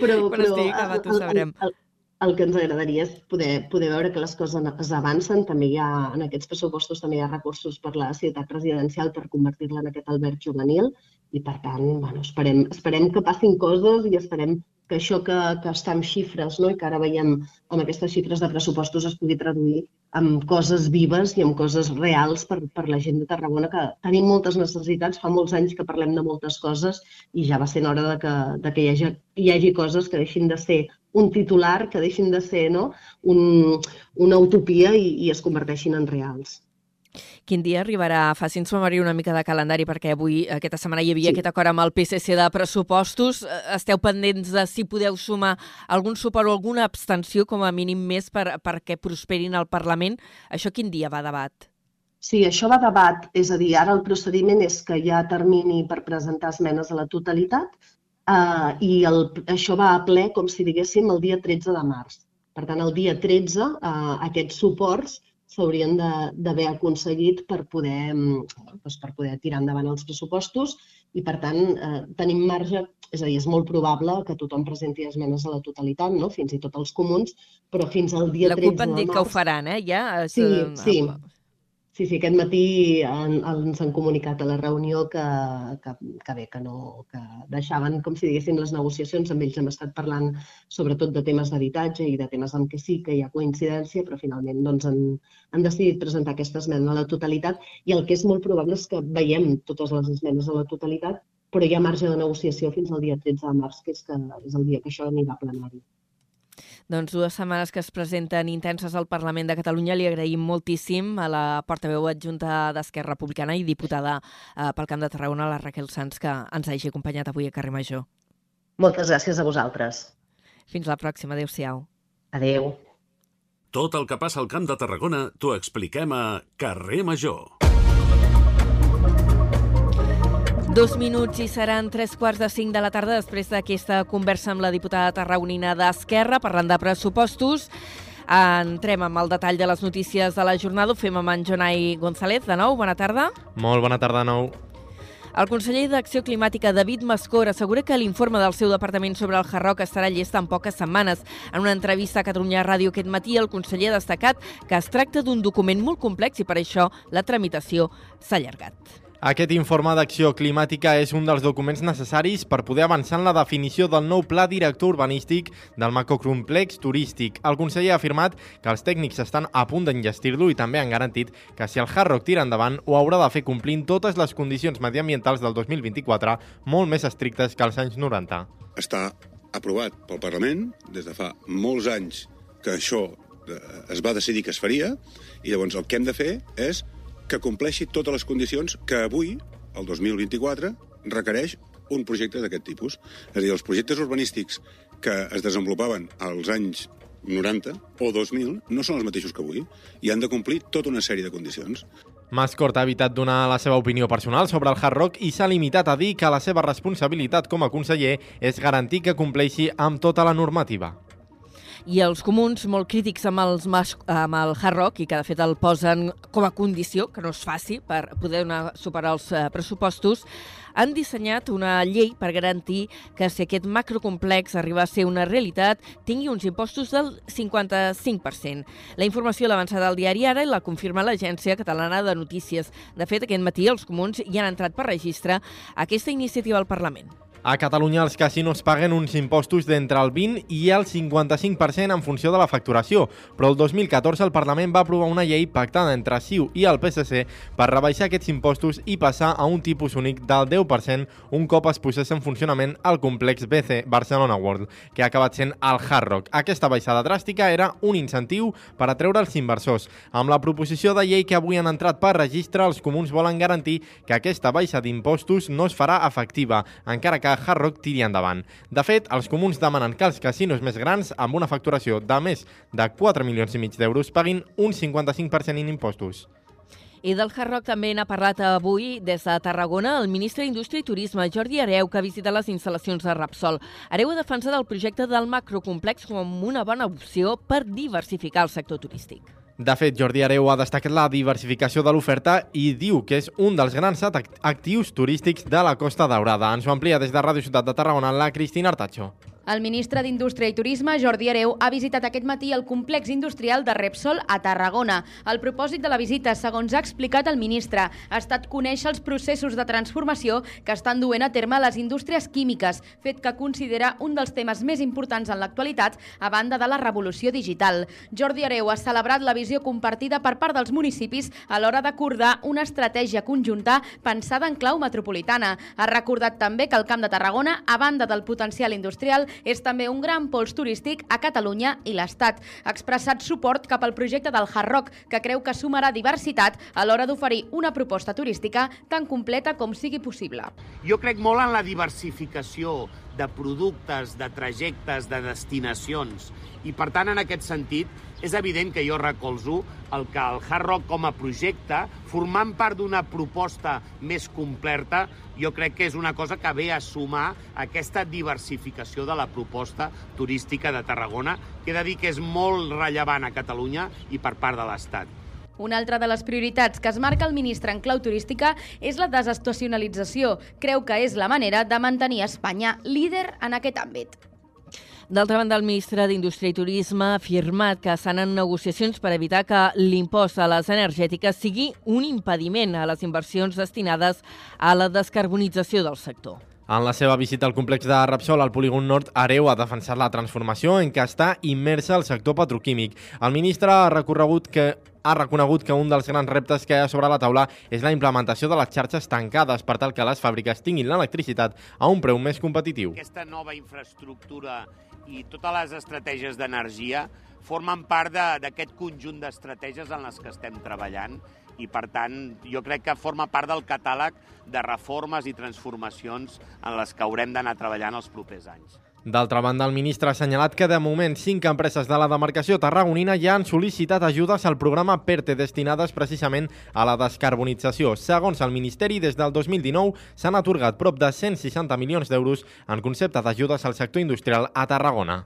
però, però, però estic, acabat, ho sabrem. El, el, el que ens agradaria és poder, poder veure que les coses avancen. També hi ha, en aquests pressupostos també hi ha recursos per la ciutat residencial per convertir-la en aquest alberg juvenil i, per tant, bueno, esperem, esperem que passin coses i esperem que això que, que està en xifres no? i que ara veiem amb aquestes xifres de pressupostos es pugui traduir amb coses vives i amb coses reals per, per la gent de Tarragona, que tenim moltes necessitats, fa molts anys que parlem de moltes coses i ja va ser hora de que, de que hi, hagi, hi hagi coses que deixin de ser un titular, que deixin de ser no? un, una utopia i, i es converteixin en reals. Quin dia arribarà? Facin-nos memòria una mica de calendari, perquè avui, aquesta setmana, hi havia sí. aquest acord amb el PSC de pressupostos. Eh, Esteu pendents de si podeu sumar algun suport o alguna abstenció, com a mínim més, per, perquè prosperin al Parlament. Això quin dia va a debat? Sí, això va a debat, és a dir, ara el procediment és que hi ha termini per presentar esmenes a la totalitat eh, i el, això va a ple, com si diguéssim, el dia 13 de març. Per tant, el dia 13, eh, aquests suports s'haurien d'haver aconseguit per poder, doncs per poder tirar endavant els pressupostos i, per tant, eh, tenim marge, és a dir, és molt probable que tothom presenti esmenes a la totalitat, no? fins i tot els comuns, però fins al dia 13 de març... La CUP han dit que ho faran, eh? Ja, sí, sí. Sí, sí, aquest matí en, ens han comunicat a la reunió que, que, que bé, que, no, que deixaven, com si diguéssim, les negociacions. Amb ells hem estat parlant sobretot de temes d'habitatge i de temes en què sí que hi ha coincidència, però finalment doncs, han, han decidit presentar aquesta esmena a la totalitat i el que és molt probable és que veiem totes les esmenes a la totalitat, però hi ha marge de negociació fins al dia 13 de març, que és, que és el dia que això anirà a plenari. Doncs dues setmanes que es presenten intenses al Parlament de Catalunya. Li agraïm moltíssim a la portaveu adjunta d'Esquerra Republicana i diputada eh, pel Camp de Tarragona, la Raquel Sanz, que ens hagi acompanyat avui a Carrer Major. Moltes gràcies a vosaltres. Fins la pròxima. Adéu-siau. Adéu. Tot el que passa al Camp de Tarragona t'ho expliquem a Carrer Major. Dos minuts i seran tres quarts de cinc de la tarda després d'aquesta conversa amb la diputada tarragonina d'Esquerra parlant de pressupostos. Entrem amb el detall de les notícies de la jornada. Ho fem amb en Jonai González. De nou, bona tarda. Molt bona tarda de nou. El conseller d'Acció Climàtica, David Mascor, assegura que l'informe del seu departament sobre el Hard estarà llest en poques setmanes. En una entrevista a Catalunya Ràdio aquest matí, el conseller ha destacat que es tracta d'un document molt complex i per això la tramitació s'ha allargat. Aquest informe d'acció climàtica és un dels documents necessaris per poder avançar en la definició del nou pla director urbanístic del macrocomplex turístic. El conseller ha afirmat que els tècnics estan a punt d'enllestir-lo i també han garantit que si el Hard Rock tira endavant ho haurà de fer complint totes les condicions mediambientals del 2024 molt més estrictes que als anys 90. Està aprovat pel Parlament des de fa molts anys que això eh, es va decidir que es faria i llavors el que hem de fer és que compleixi totes les condicions que avui, el 2024, requereix un projecte d'aquest tipus. És a dir, els projectes urbanístics que es desenvolupaven als anys 90 o 2000 no són els mateixos que avui i han de complir tota una sèrie de condicions. Mascort ha evitat donar la seva opinió personal sobre el Hard Rock i s'ha limitat a dir que la seva responsabilitat com a conseller és garantir que compleixi amb tota la normativa i els comuns molt crítics amb, els mas, amb el hard rock i que de fet el posen com a condició, que no es faci per poder donar, superar els eh, pressupostos, han dissenyat una llei per garantir que si aquest macrocomplex arriba a ser una realitat, tingui uns impostos del 55%. La informació l'ha avançat al diari Ara i la confirma l'Agència Catalana de Notícies. De fet, aquest matí els comuns hi han entrat per registre aquesta iniciativa al Parlament. A Catalunya els casinos paguen uns impostos d'entre el 20 i el 55% en funció de la facturació, però el 2014 el Parlament va aprovar una llei pactada entre CiU i el PSC per rebaixar aquests impostos i passar a un tipus únic del 10% un cop es posés en funcionament el complex BC Barcelona World, que ha acabat sent el Hard Rock. Aquesta baixada dràstica era un incentiu per atreure els inversors. Amb la proposició de llei que avui han entrat per registre, els comuns volen garantir que aquesta baixa d'impostos no es farà efectiva, encara que Hard Rock tiri endavant. De fet, els comuns demanen que els casinos més grans, amb una facturació de més de 4 milions i mig d'euros, paguin un 55% en impostos. I del Hard Rock també n'ha parlat avui des de Tarragona el ministre d'Indústria i Turisme, Jordi Areu, que ha visitat les instal·lacions de Rapsol. Areu ha defensat el projecte del macrocomplex com una bona opció per diversificar el sector turístic. De fet, Jordi Areu ha destacat la diversificació de l'oferta i diu que és un dels grans actius turístics de la Costa Daurada. Ens ho amplia des de Ràdio Ciutat de Tarragona la Cristina Artacho. El ministre d'Indústria i Turisme, Jordi Areu, ha visitat aquest matí el complex industrial de Repsol a Tarragona. El propòsit de la visita, segons ha explicat el ministre, ha estat conèixer els processos de transformació que estan duent a terme les indústries químiques, fet que considera un dels temes més importants en l'actualitat a banda de la revolució digital. Jordi Areu ha celebrat la visió compartida per part dels municipis a l'hora d'acordar una estratègia conjunta pensada en clau metropolitana. Ha recordat també que el Camp de Tarragona, a banda del potencial industrial, és també un gran pols turístic a Catalunya i l'Estat. Ha expressat suport cap al projecte del Hard Rock, que creu que sumarà diversitat a l'hora d'oferir una proposta turística tan completa com sigui possible. Jo crec molt en la diversificació de productes, de trajectes, de destinacions. I, per tant, en aquest sentit, és evident que jo recolzo el que el Hard Rock com a projecte, formant part d'una proposta més completa, jo crec que és una cosa que ve a sumar aquesta diversificació de la proposta turística de Tarragona, que he de dir que és molt rellevant a Catalunya i per part de l'Estat. Una altra de les prioritats que es marca el ministre en clau turística és la desestacionalització. Creu que és la manera de mantenir Espanya líder en aquest àmbit. D'altra banda, el ministre d'Indústria i Turisme ha afirmat que estan en negociacions per evitar que l'impost a les energètiques sigui un impediment a les inversions destinades a la descarbonització del sector. En la seva visita al complex de Repsol al polígon nord, Areu ha defensat la transformació en què està immersa el sector petroquímic. El ministre ha recorregut que ha reconegut que un dels grans reptes que hi ha sobre la taula és la implementació de les xarxes tancades per tal que les fàbriques tinguin l'electricitat a un preu més competitiu. Aquesta nova infraestructura i totes les estratègies d'energia formen part d'aquest conjunt d'estratègies en les que estem treballant i, per tant, jo crec que forma part del catàleg de reformes i transformacions en les que haurem d'anar treballant els propers anys. D'altra banda, el ministre ha assenyalat que de moment cinc empreses de la demarcació tarragonina ja han sol·licitat ajudes al programa PERTE destinades precisament a la descarbonització. Segons el Ministeri, des del 2019 s'han atorgat prop de 160 milions d'euros en concepte d'ajudes al sector industrial a Tarragona.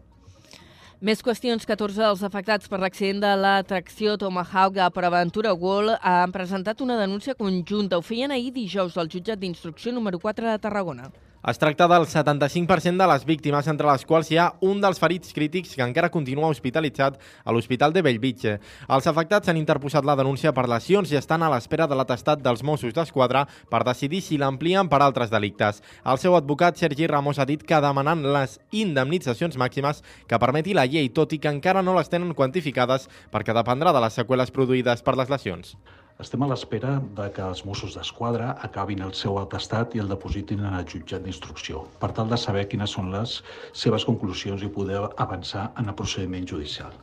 Més qüestions. 14 dels afectats per l'accident de l'atracció Tomahawk a Aventura World han presentat una denúncia conjunta. Ho feien ahir dijous al jutjat d'instrucció número 4 de Tarragona. Es tracta del 75% de les víctimes, entre les quals hi ha un dels ferits crítics que encara continua hospitalitzat a l'Hospital de Bellvitge. Els afectats han interposat la denúncia per lesions i estan a l'espera de l'atestat dels Mossos d'Esquadra per decidir si l'amplien per altres delictes. El seu advocat, Sergi Ramos, ha dit que demanant les indemnitzacions màximes que permeti la llei, tot i que encara no les tenen quantificades perquè dependrà de les seqüeles produïdes per les lesions. Estem a l'espera de que els Mossos d'Esquadra acabin el seu atestat i el depositin en el jutjat d'instrucció, per tal de saber quines són les seves conclusions i poder avançar en el procediment judicial.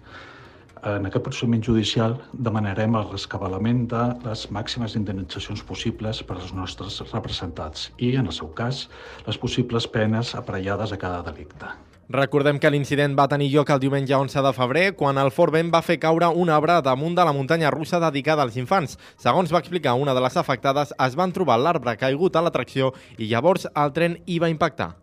En aquest procediment judicial demanarem el rescabalament de les màximes indemnitzacions possibles per als nostres representats i, en el seu cas, les possibles penes aparellades a cada delicte. Recordem que l'incident va tenir lloc el diumenge 11 de febrer, quan el fort vent va fer caure un arbre damunt de la muntanya russa dedicada als infants. Segons va explicar una de les afectades, es van trobar l'arbre caigut a l'atracció i llavors el tren hi va impactar.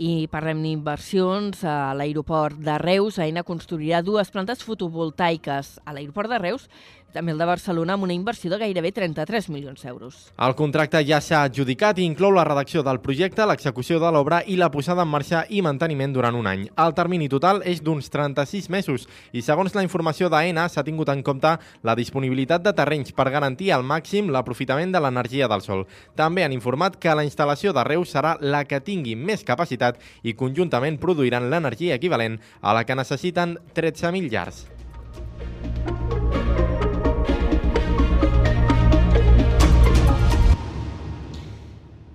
I parlem d'inversions. A l'aeroport de Reus, AENA construirà dues plantes fotovoltaiques. A l'aeroport de Reus també el de Barcelona amb una inversió de gairebé 33 milions d'euros. El contracte ja s'ha adjudicat i inclou la redacció del projecte, l'execució de l'obra i la posada en marxa i manteniment durant un any. El termini total és d'uns 36 mesos i segons la informació d'AENA s'ha tingut en compte la disponibilitat de terrenys per garantir al màxim l'aprofitament de l'energia del sol. També han informat que la instal·lació de Reus serà la que tingui més capacitat i conjuntament produiran l'energia equivalent a la que necessiten 13.000 llars.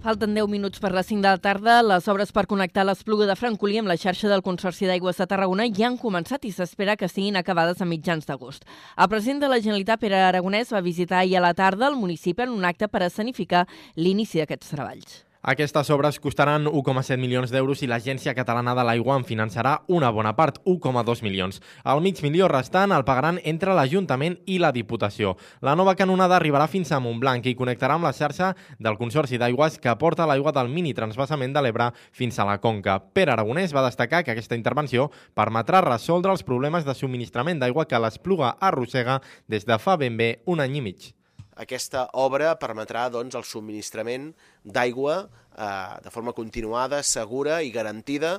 Falten 10 minuts per les 5 de la tarda. Les obres per connectar l'Espluga de Francolí amb la xarxa del Consorci d'Aigües de Tarragona ja han començat i s'espera que siguin acabades a mitjans d'agost. El president de la Generalitat, Pere Aragonès, va visitar ahir a la tarda el municipi en un acte per escenificar l'inici d'aquests treballs. Aquestes obres costaran 1,7 milions d'euros i l'Agència Catalana de l'Aigua en finançarà una bona part, 1,2 milions. El mig milió restant el pagaran entre l'Ajuntament i la Diputació. La nova canonada arribarà fins a Montblanc i connectarà amb la xarxa del Consorci d'Aigües que porta l'aigua del mini transvasament de l'Ebre fins a la Conca. Pere Aragonès va destacar que aquesta intervenció permetrà resoldre els problemes de subministrament d'aigua que l'Espluga arrossega des de fa ben bé un any i mig. Aquesta obra permetrà doncs, el subministrament d'aigua eh, de forma continuada, segura i garantida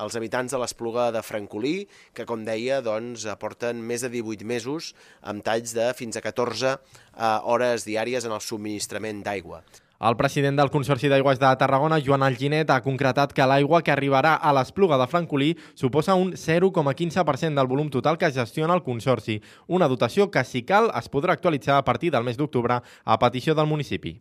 als habitants de l'Espluga de Francolí, que, com deia, doncs, aporten més de 18 mesos amb talls de fins a 14 eh, hores diàries en el subministrament d'aigua. El president del Consorci d'Aigües de Tarragona, Joan Alginet, ha concretat que l'aigua que arribarà a l'Espluga de Francolí suposa un 0,15% del volum total que gestiona el Consorci, una dotació que, si cal, es podrà actualitzar a partir del mes d'octubre a petició del municipi.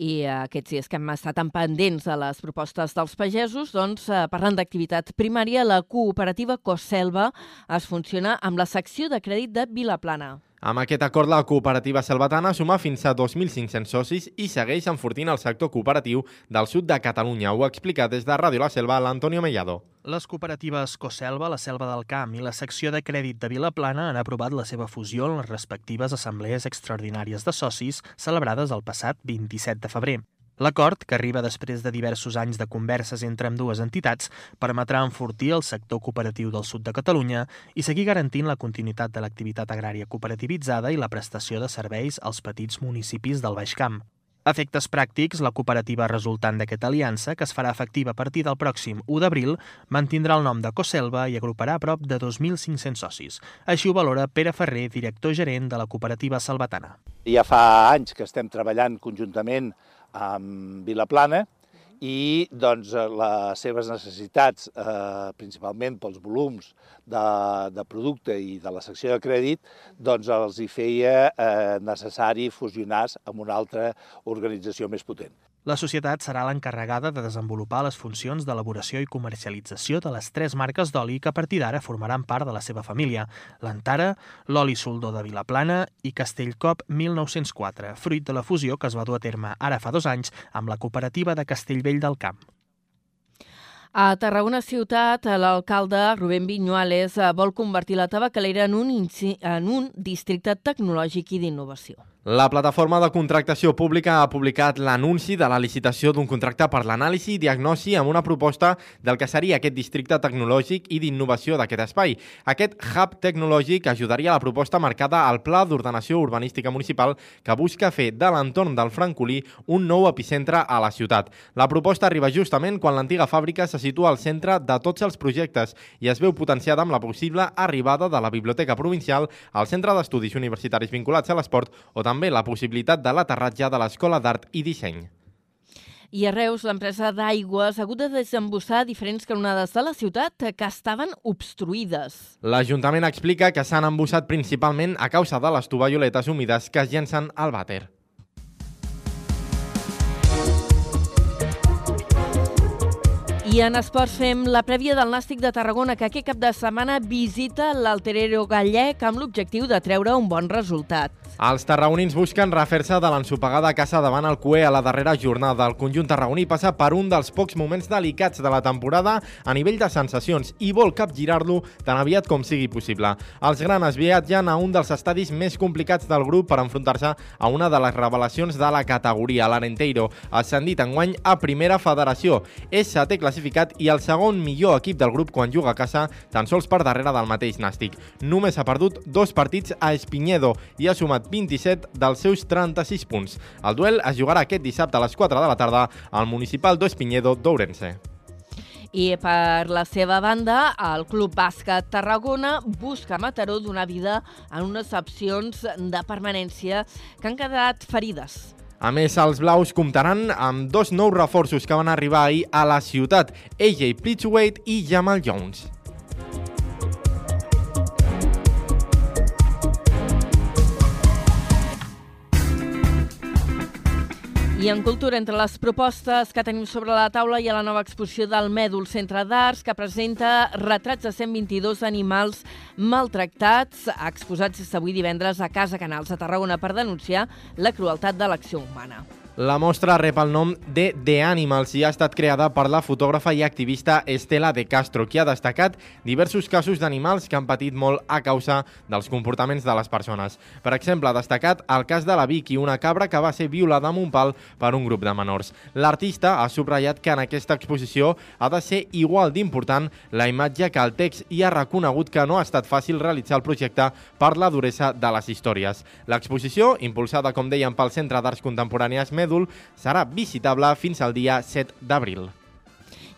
I eh, aquests dies que hem estat tan pendents de les propostes dels pagesos, doncs, eh, parlant d'activitat primària, la cooperativa Coselva es funciona amb la secció de crèdit de Vilaplana. Amb aquest acord, la cooperativa selvatana suma fins a 2.500 socis i segueix enfortint el sector cooperatiu del sud de Catalunya. Ho explica des de Ràdio La Selva l'Antonio Mellado. Les cooperatives Coselva, la Selva del Camp i la secció de crèdit de Vilaplana han aprovat la seva fusió en les respectives assemblees extraordinàries de socis celebrades el passat 27 de febrer. L'acord, que arriba després de diversos anys de converses entre amb dues entitats, permetrà enfortir el sector cooperatiu del sud de Catalunya i seguir garantint la continuïtat de l'activitat agrària cooperativitzada i la prestació de serveis als petits municipis del Baix Camp. Efectes pràctics, la cooperativa resultant d'aquesta aliança, que es farà efectiva a partir del pròxim 1 d'abril, mantindrà el nom de Coselva i agruparà a prop de 2.500 socis. Així ho valora Pere Ferrer, director gerent de la cooperativa salvatana. Ja fa anys que estem treballant conjuntament amb Vilaplana i doncs, les seves necessitats, eh, principalment pels volums de, de producte i de la secció de crèdit, doncs els hi feia eh, necessari fusionar-se amb una altra organització més potent. La societat serà l'encarregada de desenvolupar les funcions d'elaboració i comercialització de les tres marques d'oli que a partir d'ara formaran part de la seva família, l'Antara, l'oli soldó de Vilaplana i Castellcop 1904, fruit de la fusió que es va dur a terme ara fa dos anys amb la cooperativa de Castellvell del Camp. A Tarragona Ciutat, l'alcalde Rubén Viñuales vol convertir la tabacalera en un, en un districte tecnològic i d'innovació. La plataforma de contractació pública ha publicat l'anunci de la licitació d'un contracte per l'anàlisi i diagnosi amb una proposta del que seria aquest districte tecnològic i d'innovació d'aquest espai. Aquest hub tecnològic ajudaria a la proposta marcada al Pla d'Ordenació Urbanística Municipal que busca fer de l'entorn del Francolí un nou epicentre a la ciutat. La proposta arriba justament quan l'antiga fàbrica se situa al centre de tots els projectes i es veu potenciada amb la possible arribada de la Biblioteca Provincial al Centre d'Estudis Universitaris vinculats a l'esport o també la possibilitat de l'aterratge de l'Escola d'Art i Disseny. I a Reus, l'empresa d'aigües ha hagut de desembussar diferents canonades de la ciutat que estaven obstruïdes. L'Ajuntament explica que s'han embussat principalment a causa de les tovalloletes humides que es llencen al vàter. I en esports fem la prèvia del Nàstic de Tarragona, que aquest cap de setmana visita l'Alterero Gallec amb l'objectiu de treure un bon resultat. Els tarragonins busquen refer-se de l'ensopegada casa davant el CUE a la darrera jornada. El conjunt tarragoní passa per un dels pocs moments delicats de la temporada a nivell de sensacions i vol capgirar-lo tan aviat com sigui possible. Els granes viatgen a un dels estadis més complicats del grup per enfrontar-se a una de les revelacions de la categoria, l'Arenteiro, ascendit enguany a Primera Federació. És setè classificat i el segon millor equip del grup quan juga a casa, tan sols per darrere del mateix Nàstic. Només ha perdut dos partits a Espinyedo i ha sumat 27 dels seus 36 punts. El duel es jugarà aquest dissabte a les 4 de la tarda al Municipal d'Espinyedo d'Ourense. I per la seva banda, el Club Bàsquet Tarragona busca a Mataró donar vida en unes opcions de permanència que han quedat ferides. A més, els blaus comptaran amb dos nous reforços que van arribar ahir a la ciutat, AJ Pritchwaite i Jamal Jones. I en cultura, entre les propostes que tenim sobre la taula hi ha la nova exposició del Mèdul Centre d'Arts que presenta retrats de 122 animals maltractats exposats avui divendres a Casa Canals a Tarragona per denunciar la crueltat de l'acció humana. La mostra rep el nom de The Animals i ha estat creada per la fotògrafa i activista Estela de Castro, qui ha destacat diversos casos d'animals que han patit molt a causa dels comportaments de les persones. Per exemple, ha destacat el cas de la Vicky, una cabra que va ser violada amb un pal per un grup de menors. L'artista ha subratllat que en aquesta exposició ha de ser igual d'important la imatge que el text i ha reconegut que no ha estat fàcil realitzar el projecte per la duresa de les històries. L'exposició, impulsada, com dèiem, pel Centre d'Arts Contemporànies Med mèdul serà visitable fins al dia 7 d'abril.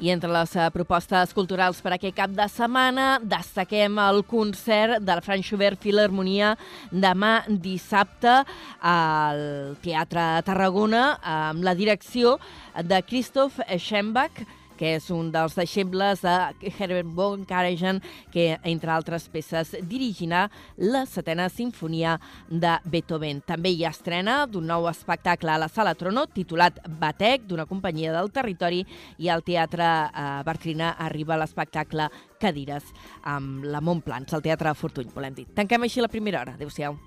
I entre les eh, propostes culturals per aquest cap de setmana destaquem el concert del Frank Schubert Filharmonia demà dissabte al Teatre Tarragona amb la direcció de Christoph Schembach, que és un dels deixebles de Herbert von Karajan, que, entre altres peces, dirigirà la setena sinfonia de Beethoven. També hi ha estrena d'un nou espectacle a la Sala Trono, titulat Batec, d'una companyia del territori, i al Teatre eh, Bartrina arriba l'espectacle Cadires, amb la Montplans, al Teatre Fortuny, volem dir. Tanquem així la primera hora. Adéu-siau.